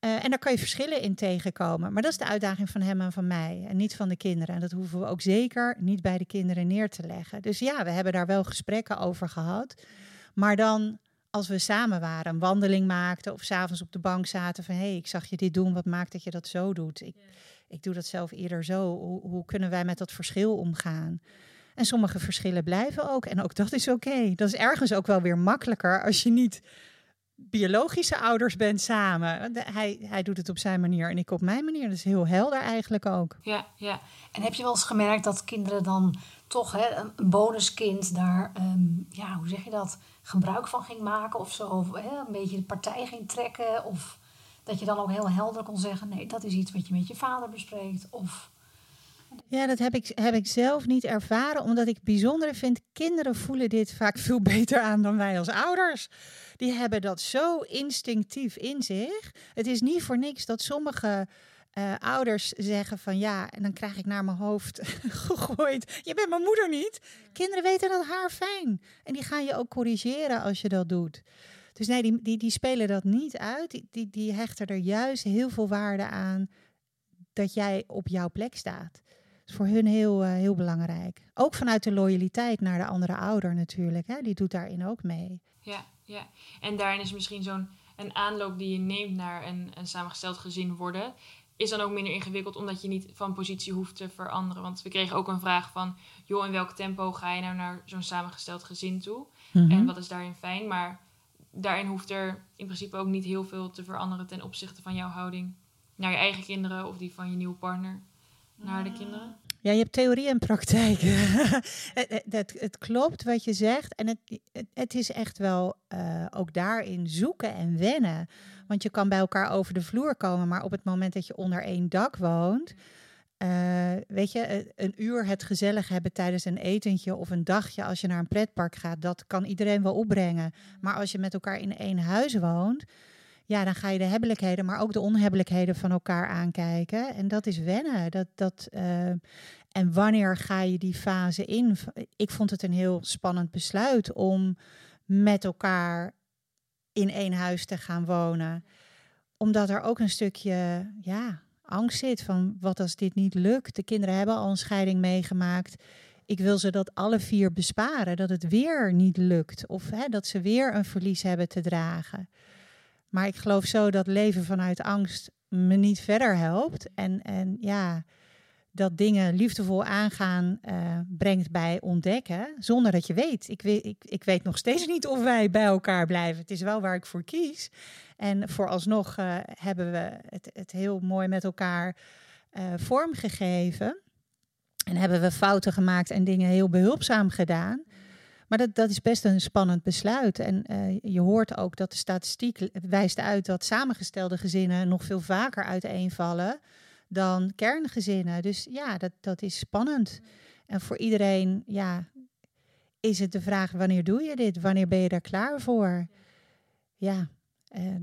en daar kan je verschillen in tegenkomen. Maar dat is de uitdaging van hem en van mij. En niet van de kinderen. En dat hoeven we ook zeker niet bij de kinderen neer te leggen. Dus ja, we hebben daar wel gesprekken over gehad. Maar dan als we samen waren, een wandeling maakten of s'avonds op de bank zaten van hé, hey, ik zag je dit doen, wat maakt dat je dat zo doet? Ik, ik doe dat zelf eerder zo. Hoe, hoe kunnen wij met dat verschil omgaan? En sommige verschillen blijven ook. En ook dat is oké. Dat is ergens ook wel weer makkelijker als je niet biologische ouders bent samen. Hij, hij doet het op zijn manier en ik op mijn manier. Dat is heel helder eigenlijk ook. Ja, ja. En heb je wel eens gemerkt dat kinderen dan toch hè, een bonuskind daar, ehm, ja, hoe zeg je dat, gebruik van ging maken of zo? Of hè, een beetje de partij ging trekken? Of dat je dan ook heel helder kon zeggen: nee, dat is iets wat je met je vader bespreekt? Of ja, dat heb ik, heb ik zelf niet ervaren, omdat ik bijzonder vind, kinderen voelen dit vaak veel beter aan dan wij als ouders. Die hebben dat zo instinctief in zich. Het is niet voor niks dat sommige uh, ouders zeggen van ja, en dan krijg ik naar mijn hoofd gegooid. Je bent mijn moeder niet. Kinderen weten dat haar fijn. En die gaan je ook corrigeren als je dat doet. Dus nee, die, die, die spelen dat niet uit. Die, die, die hechten er juist heel veel waarde aan dat jij op jouw plek staat is voor hun heel, uh, heel belangrijk. Ook vanuit de loyaliteit naar de andere ouder natuurlijk. Hè? Die doet daarin ook mee. Ja, ja. En daarin is misschien zo'n een aanloop die je neemt naar een, een samengesteld gezin worden. Is dan ook minder ingewikkeld omdat je niet van positie hoeft te veranderen. Want we kregen ook een vraag van: joh, in welk tempo ga je nou naar zo'n samengesteld gezin toe? Mhm. En wat is daarin fijn? Maar daarin hoeft er in principe ook niet heel veel te veranderen ten opzichte van jouw houding naar je eigen kinderen of die van je nieuwe partner naar de kinderen? Ja, je hebt theorie en praktijk. het, het, het, klopt wat je zegt. En het, het, is echt wel ook daarin zoeken en wennen. Want je kan bij elkaar over de vloer komen, maar op het moment dat je onder één dak woont. Weet je, een uur het gezellig hebben tijdens een etentje of een dagje als je naar een pretpark gaat, dat kan iedereen wel opbrengen. Maar als je met elkaar in één huis woont, ja, dan ga je de hebbelijkheden, maar ook de onhebbelijkheden van elkaar aankijken. En dat is wennen. Dat, dat, uh, en wanneer ga je die fase in? Ik vond het een heel spannend besluit om met elkaar in één huis te gaan wonen. Omdat er ook een stukje ja, angst zit van wat als dit niet lukt. De kinderen hebben al een scheiding meegemaakt. Ik wil ze dat alle vier besparen, dat het weer niet lukt. Of hè, dat ze weer een verlies hebben te dragen. Maar ik geloof zo dat leven vanuit angst me niet verder helpt. En, en ja, dat dingen liefdevol aangaan uh, brengt bij ontdekken, zonder dat je weet. Ik, weet ik, weet nog steeds niet of wij bij elkaar blijven. Het is wel waar ik voor kies. En vooralsnog uh, hebben we het, het heel mooi met elkaar uh, vormgegeven. En hebben we fouten gemaakt en dingen heel behulpzaam gedaan. Maar dat, dat is best een spannend besluit. En uh, je hoort ook dat de statistiek wijst uit dat samengestelde gezinnen nog veel vaker uiteenvallen dan kerngezinnen. Dus ja, dat, dat is spannend. En voor iedereen, ja, is het de vraag: wanneer doe je dit? Wanneer ben je daar klaar voor? Ja, uh,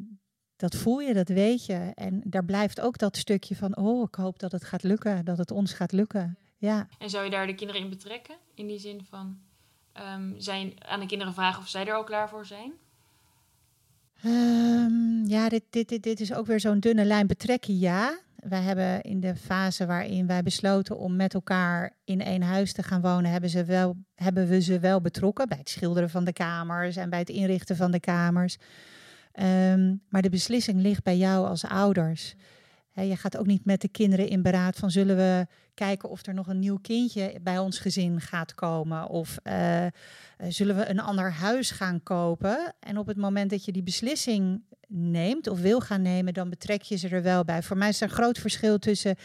dat voel je, dat weet je. En daar blijft ook dat stukje van: oh, ik hoop dat het gaat lukken, dat het ons gaat lukken. Ja. En zou je daar de kinderen in betrekken? In die zin van um, zijn, aan de kinderen vragen of zij er al klaar voor zijn? Um, ja, dit, dit, dit, dit is ook weer zo'n dunne lijn betrekken, ja. Wij hebben in de fase waarin wij besloten om met elkaar in één huis te gaan wonen, hebben, ze wel, hebben we ze wel betrokken bij het schilderen van de kamers en bij het inrichten van de kamers. Um, maar de beslissing ligt bij jou als ouders. Je gaat ook niet met de kinderen in beraad van zullen we kijken of er nog een nieuw kindje bij ons gezin gaat komen. Of uh, zullen we een ander huis gaan kopen. En op het moment dat je die beslissing neemt of wil gaan nemen, dan betrek je ze er wel bij. Voor mij is er een groot verschil tussen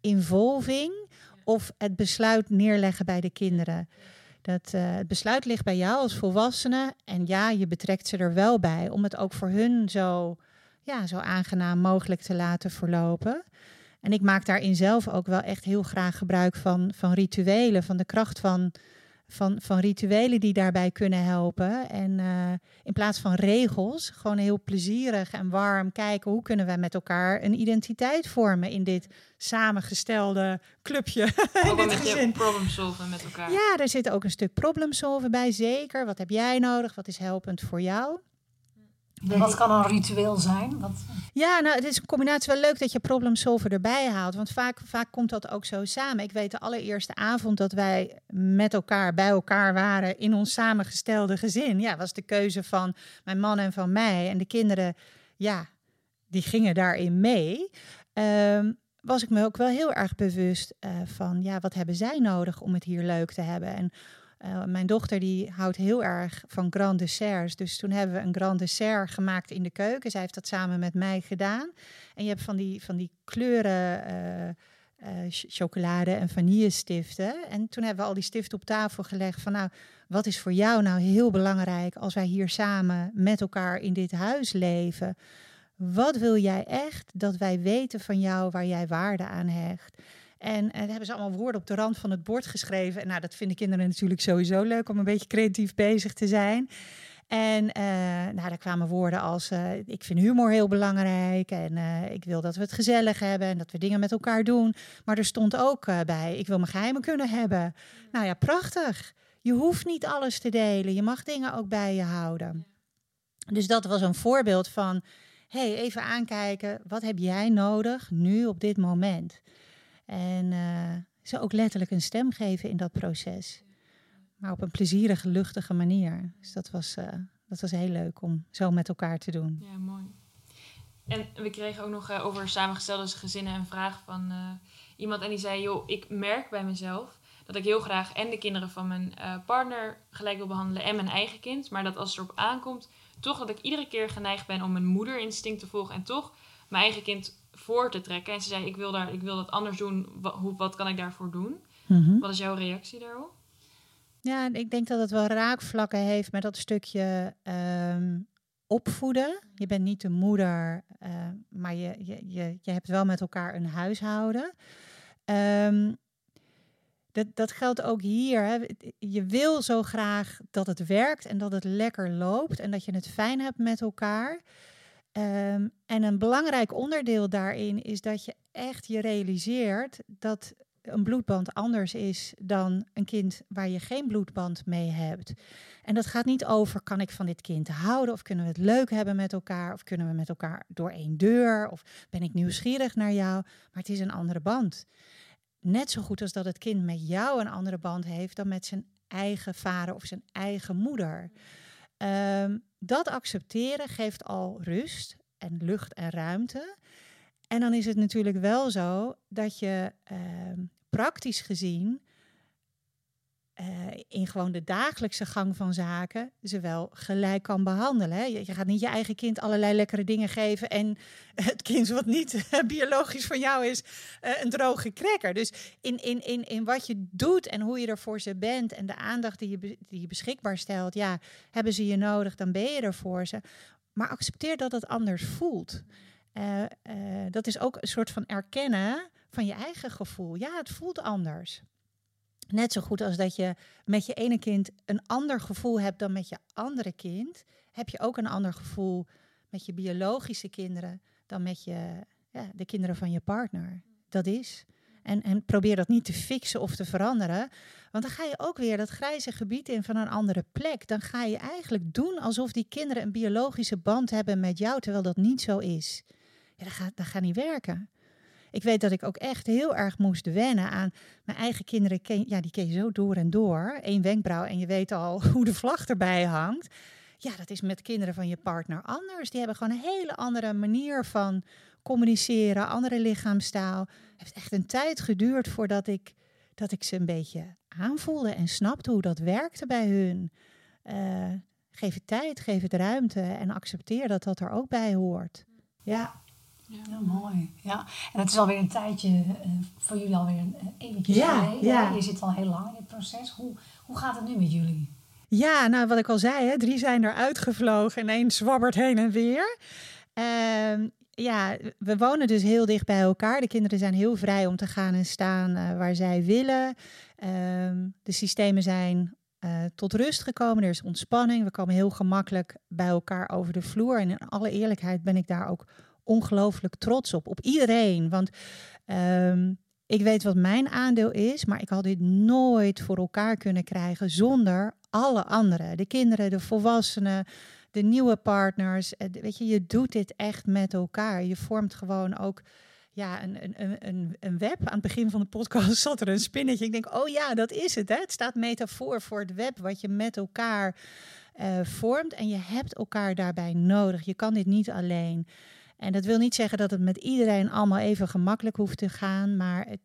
involving of het besluit neerleggen bij de kinderen. Dat, uh, het besluit ligt bij jou als volwassene. En ja, je betrekt ze er wel bij. Om het ook voor hun zo, ja, zo aangenaam mogelijk te laten verlopen. En ik maak daarin zelf ook wel echt heel graag gebruik van, van rituelen. Van de kracht van, van, van rituelen die daarbij kunnen helpen. En uh, in plaats van regels, gewoon heel plezierig en warm kijken hoe kunnen wij met elkaar een identiteit vormen in dit samengestelde clubje. Ook een beetje problem solven met elkaar. Ja, er zit ook een stuk problem solven bij, zeker. Wat heb jij nodig? Wat is helpend voor jou? Wat kan een ritueel zijn? Wat... Ja, nou, het is een combinatie wel leuk dat je problem solver erbij haalt. Want vaak, vaak komt dat ook zo samen. Ik weet de allereerste avond dat wij met elkaar bij elkaar waren in ons samengestelde gezin. Ja, was de keuze van mijn man en van mij. En de kinderen, ja, die gingen daarin mee. Um, was ik me ook wel heel erg bewust uh, van, ja, wat hebben zij nodig om het hier leuk te hebben? En uh, mijn dochter die houdt heel erg van grand desserts. Dus toen hebben we een grand dessert gemaakt in de keuken. Zij heeft dat samen met mij gedaan. En je hebt van die, van die kleuren uh, uh, chocolade en vanillestiften. En toen hebben we al die stiften op tafel gelegd van nou, wat is voor jou nou heel belangrijk als wij hier samen met elkaar in dit huis leven? Wat wil jij echt dat wij weten van jou waar jij waarde aan hecht? En, en hebben ze allemaal woorden op de rand van het bord geschreven. En nou, dat vinden kinderen natuurlijk sowieso leuk om een beetje creatief bezig te zijn. En uh, nou, daar kwamen woorden als: uh, Ik vind humor heel belangrijk. En ik wil dat we het gezellig hebben en dat we dingen met elkaar doen. Maar er stond ook bij: Ik wil mijn geheimen kunnen hebben. Nou ja, prachtig. Je hoeft niet alles te delen. Je mag dingen ook bij je houden. Dus dat was een voorbeeld van: hey, even aankijken. Wat heb jij nodig nu op dit moment? En uh, ze ook letterlijk een stem geven in dat proces. Maar op een plezierige, luchtige manier. Dus dat was, uh, dat was heel leuk om zo met elkaar te doen. Ja, mooi. En we kregen ook nog uh, over samengestelde gezinnen een vraag van iemand. En die zei, joh, ik merk bij mezelf dat ik heel graag en de kinderen van mijn partner gelijk wil behandelen en mijn eigen kind. Maar dat als het erop aankomt, toch dat ik iedere keer geneigd ben om mijn moederinstinct te volgen. En toch mijn eigen kind voor te trekken. En ze zei, ik wil, daar, ik wil dat anders doen. Wat, hoe, wat kan ik daarvoor doen? Mm-hmm. Wat is jouw reactie daarop? Ja, ik denk dat het wel raakvlakken heeft met dat stukje um, opvoeden. Je bent niet de moeder, uh, maar je, je, je, je hebt wel met elkaar een huishouden. Um, dat, dat geldt ook hier. Hè. Je wil zo graag dat het werkt en dat het lekker loopt en dat je het fijn hebt met elkaar. Um, en een belangrijk onderdeel daarin is dat je echt je realiseert dat een bloedband anders is dan een kind waar je geen bloedband mee hebt. En dat gaat niet over kan ik van dit kind houden of kunnen we het leuk hebben met elkaar of kunnen we met elkaar door één deur of ben ik nieuwsgierig naar jou, maar het is een andere band. Net zo goed als dat het kind met jou een andere band heeft dan met zijn eigen vader of zijn eigen moeder. Um, dat accepteren geeft al rust en lucht en ruimte. En dan is het natuurlijk wel zo dat je uh, praktisch gezien uh, in gewoon de dagelijkse gang van zaken ze wel gelijk kan behandelen. Hè? Je, gaat niet je eigen kind allerlei lekkere dingen geven en het kind wat niet biologisch van jou is, uh, een droge cracker. Dus in, in, in, in wat je doet en hoe je er voor ze bent en de aandacht die je, die je beschikbaar stelt, ja, hebben ze je nodig, dan ben je er voor ze. Maar accepteer dat het anders voelt. Dat is ook een soort van erkennen van je eigen gevoel. Ja, het voelt anders. Net zo goed als dat je met je ene kind een ander gevoel hebt dan met je andere kind, heb je ook een ander gevoel met je biologische kinderen dan met je, ja, de kinderen van je partner. Dat is. En, en probeer dat niet te fixen of te veranderen. Want dan ga je ook weer dat grijze gebied in van een andere plek. Dan ga je eigenlijk doen alsof die kinderen een biologische band hebben met jou, terwijl dat niet zo is. Ja, dat gaat, dat gaat niet werken. Ik weet dat ik ook echt heel erg moest wennen aan mijn eigen kinderen. Ja, die ken je zo door en door. Eén wenkbrauw en je weet al hoe de vlag erbij hangt. Ja, dat is met kinderen van je partner anders. Die hebben gewoon een hele andere manier van communiceren, andere lichaamstaal. Het heeft echt een tijd geduurd voordat ik, dat ik ze een beetje aanvoelde en snapte hoe dat werkte bij hun. Uh, geef het tijd, geef het ruimte en accepteer dat dat er ook bij hoort. Ja. Ja, mooi. Ja. En het is alweer een tijdje uh, voor jullie alweer een uh, eventjes ja, geleden. Ja. Je zit al heel lang in het proces. Hoe, hoe gaat het nu met jullie? Ja, nou wat ik al zei, hè, drie zijn er uitgevlogen en één zwabbert heen en weer. Uh, ja, we wonen dus heel dicht bij elkaar. De kinderen zijn heel vrij om te gaan en staan uh, waar zij willen. Ehm, de systemen zijn uh, tot rust gekomen. Er is ontspanning. We komen heel gemakkelijk bij elkaar over de vloer. En in alle eerlijkheid ben ik daar ook ongelooflijk trots op. Op iedereen. Want um, ik weet wat mijn aandeel is, maar ik had dit nooit voor elkaar kunnen krijgen zonder alle anderen. De kinderen, de volwassenen, de nieuwe partners. Eh, weet je, je doet dit echt met elkaar. Je vormt gewoon ook ja, een, een, een, een web. Aan het begin van de podcast zat er een spinnetje. Ik denk, oh ja, dat is het. Hè? Het staat metafoor voor het web wat je met elkaar uh, vormt. En je hebt elkaar daarbij nodig. Je kan dit niet alleen. En dat wil niet zeggen dat het met iedereen allemaal even gemakkelijk hoeft te gaan, maar het,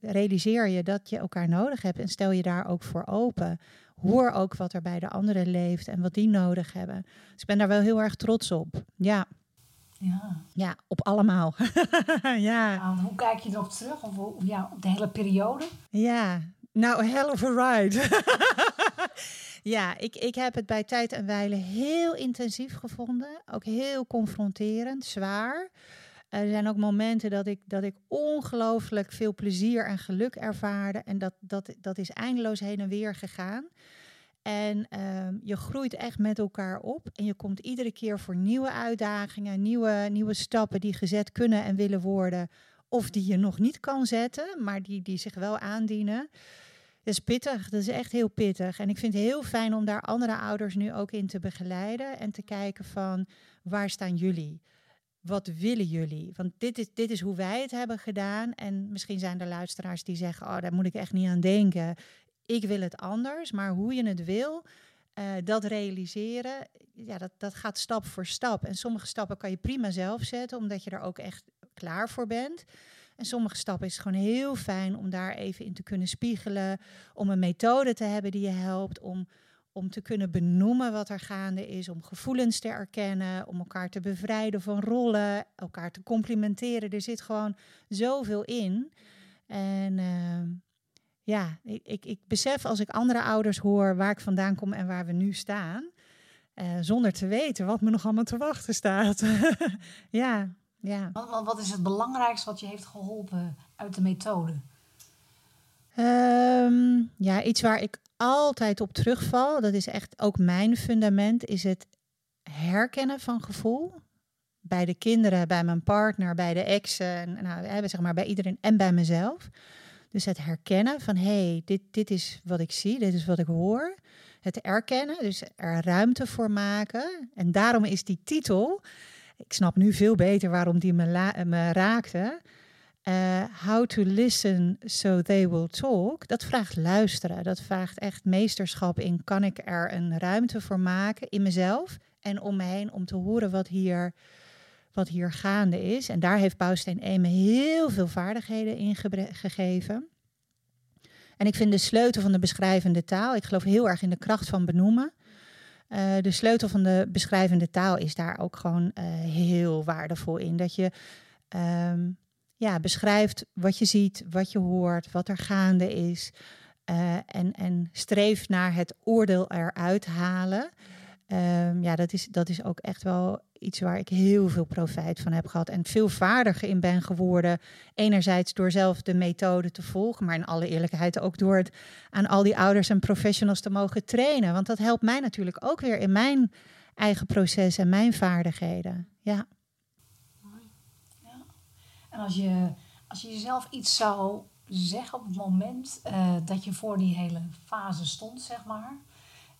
realiseer je dat je elkaar nodig hebt en stel je daar ook voor open. Hoor ook wat er bij de anderen leeft en wat die nodig hebben. Dus ik ben daar wel heel erg trots op. Ja. Ja, ja op allemaal. ja. Nou, hoe kijk je erop terug? Of ja, op de hele periode? Ja, nou, hell of a ride. Ja, ik, ik heb het bij tijd en wijle heel intensief gevonden. Ook heel confronterend, zwaar. Er zijn ook momenten dat ik, dat ik ongelooflijk veel plezier en geluk ervaarde. En dat, dat, dat is eindeloos heen en weer gegaan. En ehm, je groeit echt met elkaar op. En je komt iedere keer voor nieuwe uitdagingen, nieuwe, nieuwe stappen die gezet kunnen en willen worden. Of die je nog niet kan zetten, maar die, die zich wel aandienen. Dat is pittig, dat is echt heel pittig. En ik vind het heel fijn om daar andere ouders nu ook in te begeleiden en te kijken van waar staan jullie? Wat willen jullie? Want dit is, dit is hoe wij het hebben gedaan. En misschien zijn er luisteraars die zeggen, oh, daar moet ik echt niet aan denken. Ik wil het anders, maar hoe je het wil, uh, dat realiseren, ja, dat, dat gaat stap voor stap. En sommige stappen kan je prima zelf zetten, omdat je er ook echt klaar voor bent. En sommige stappen is het gewoon heel fijn om daar even in te kunnen spiegelen. Om een methode te hebben die je helpt. Om, om te kunnen benoemen wat er gaande is. Om gevoelens te erkennen. Om elkaar te bevrijden van rollen. Elkaar te complimenteren. Er zit gewoon zoveel in. En uh, ja, ik, ik, ik, besef als ik andere ouders hoor waar ik vandaan kom en waar we nu staan. Uh, zonder te weten wat me nog allemaal te wachten staat. ja, ja. Wat, wat, is het belangrijkste wat je heeft geholpen uit de methode? Um, ja, iets waar ik altijd op terugval, dat is echt ook mijn fundament, is het herkennen van gevoel. Bij de kinderen, bij mijn partner, bij de exen, nou, zeg maar bij iedereen en bij mezelf. Dus het herkennen van hé, hey, dit, dit is wat ik zie, dit is wat ik hoor. Het erkennen, dus er ruimte voor maken. En daarom is die titel ik snap nu veel beter waarom die me, me raakte. Uh, how to listen so they will talk. Dat vraagt luisteren. Dat vraagt echt meesterschap in. Kan ik er een ruimte voor maken in mezelf en om me heen om te horen wat hier, wat hier gaande is. En daar heeft Bouwsteen Eme heel veel vaardigheden in gegeven. En ik vind de sleutel van de beschrijvende taal. Ik geloof heel erg in de kracht van benoemen. Uh, de sleutel van de beschrijvende taal is daar ook gewoon uh, heel waardevol in. Dat je um, ja, beschrijft wat je ziet, wat je hoort, wat er gaande is. Uh, en, en streef naar het oordeel eruit halen. Um, ja, dat is, dat is ook echt wel iets waar ik heel veel profijt van heb gehad. En veel vaardiger in ben geworden. Enerzijds door zelf de methode te volgen, maar in alle eerlijkheid ook door het aan al die ouders en professionals te mogen trainen. Want dat helpt mij natuurlijk ook weer in mijn eigen proces en mijn vaardigheden. Ja. ja. En als je, als je jezelf iets zou zeggen op het moment uh, dat je voor die hele fase stond, zeg maar.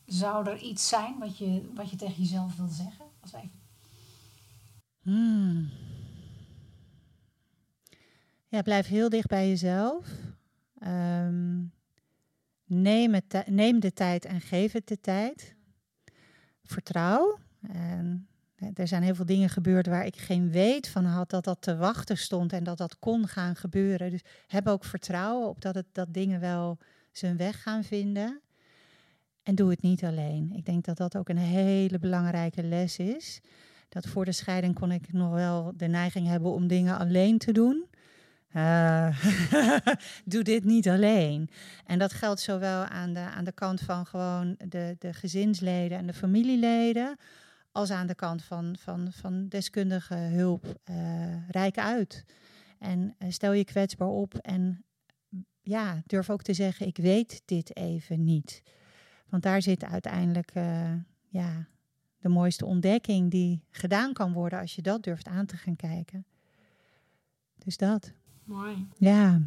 Zou er iets zijn wat je, wat je tegen jezelf wil zeggen? Als we Hmm. Ja, blijf heel dicht bij jezelf. Um, neem, neem de tijd en geef het de tijd. Vertrouw. En er zijn heel veel dingen gebeurd waar ik geen weet van had dat dat te wachten stond en dat dat kon gaan gebeuren. Dus heb ook vertrouwen op dat, het, dat dingen wel zijn weg gaan vinden. En doe het niet alleen. Ik denk dat dat ook een hele belangrijke les is. Dat voor de scheiding kon ik nog wel de neiging hebben om dingen alleen te doen. Uh, doe dit niet alleen. En dat geldt zowel aan de, aan de kant van gewoon de, de gezinsleden en de familieleden, als aan de kant van, van, van deskundige hulp. Uh, rijk uit. En uh, stel je kwetsbaar op en ja, durf ook te zeggen, ik weet dit even niet. Want daar zit uiteindelijk ja, de mooiste ontdekking die gedaan kan worden als je dat durft aan te gaan kijken. Dus dat. Mooi. Ja.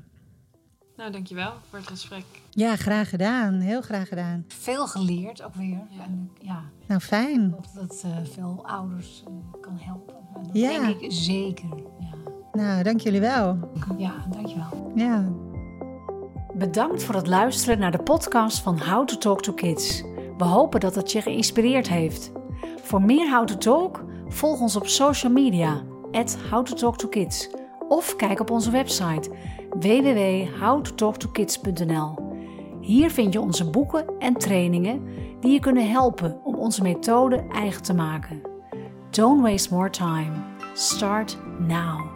Nou, dankjewel voor het gesprek. Ja, graag gedaan. Heel graag gedaan. Veel geleerd ook weer. Ja. En, ja, Nou, fijn. ik hoop dat het eh, veel ouders eh, kan helpen. En dat Ja. denk ik zeker. Ja, Nou, dank jullie wel. ja dankjewel. Ja. Bedankt voor het luisteren naar de podcast van How to Talk to Kids. We hopen dat het je geïnspireerd heeft. Voor meer How to Talk, volg ons op social media, at How. Of kijk op onze website www.howtotalktokids.nl. Hier vind je onze boeken en trainingen die je kunnen helpen om onze methode eigen te maken. Don't waste more time. Start now.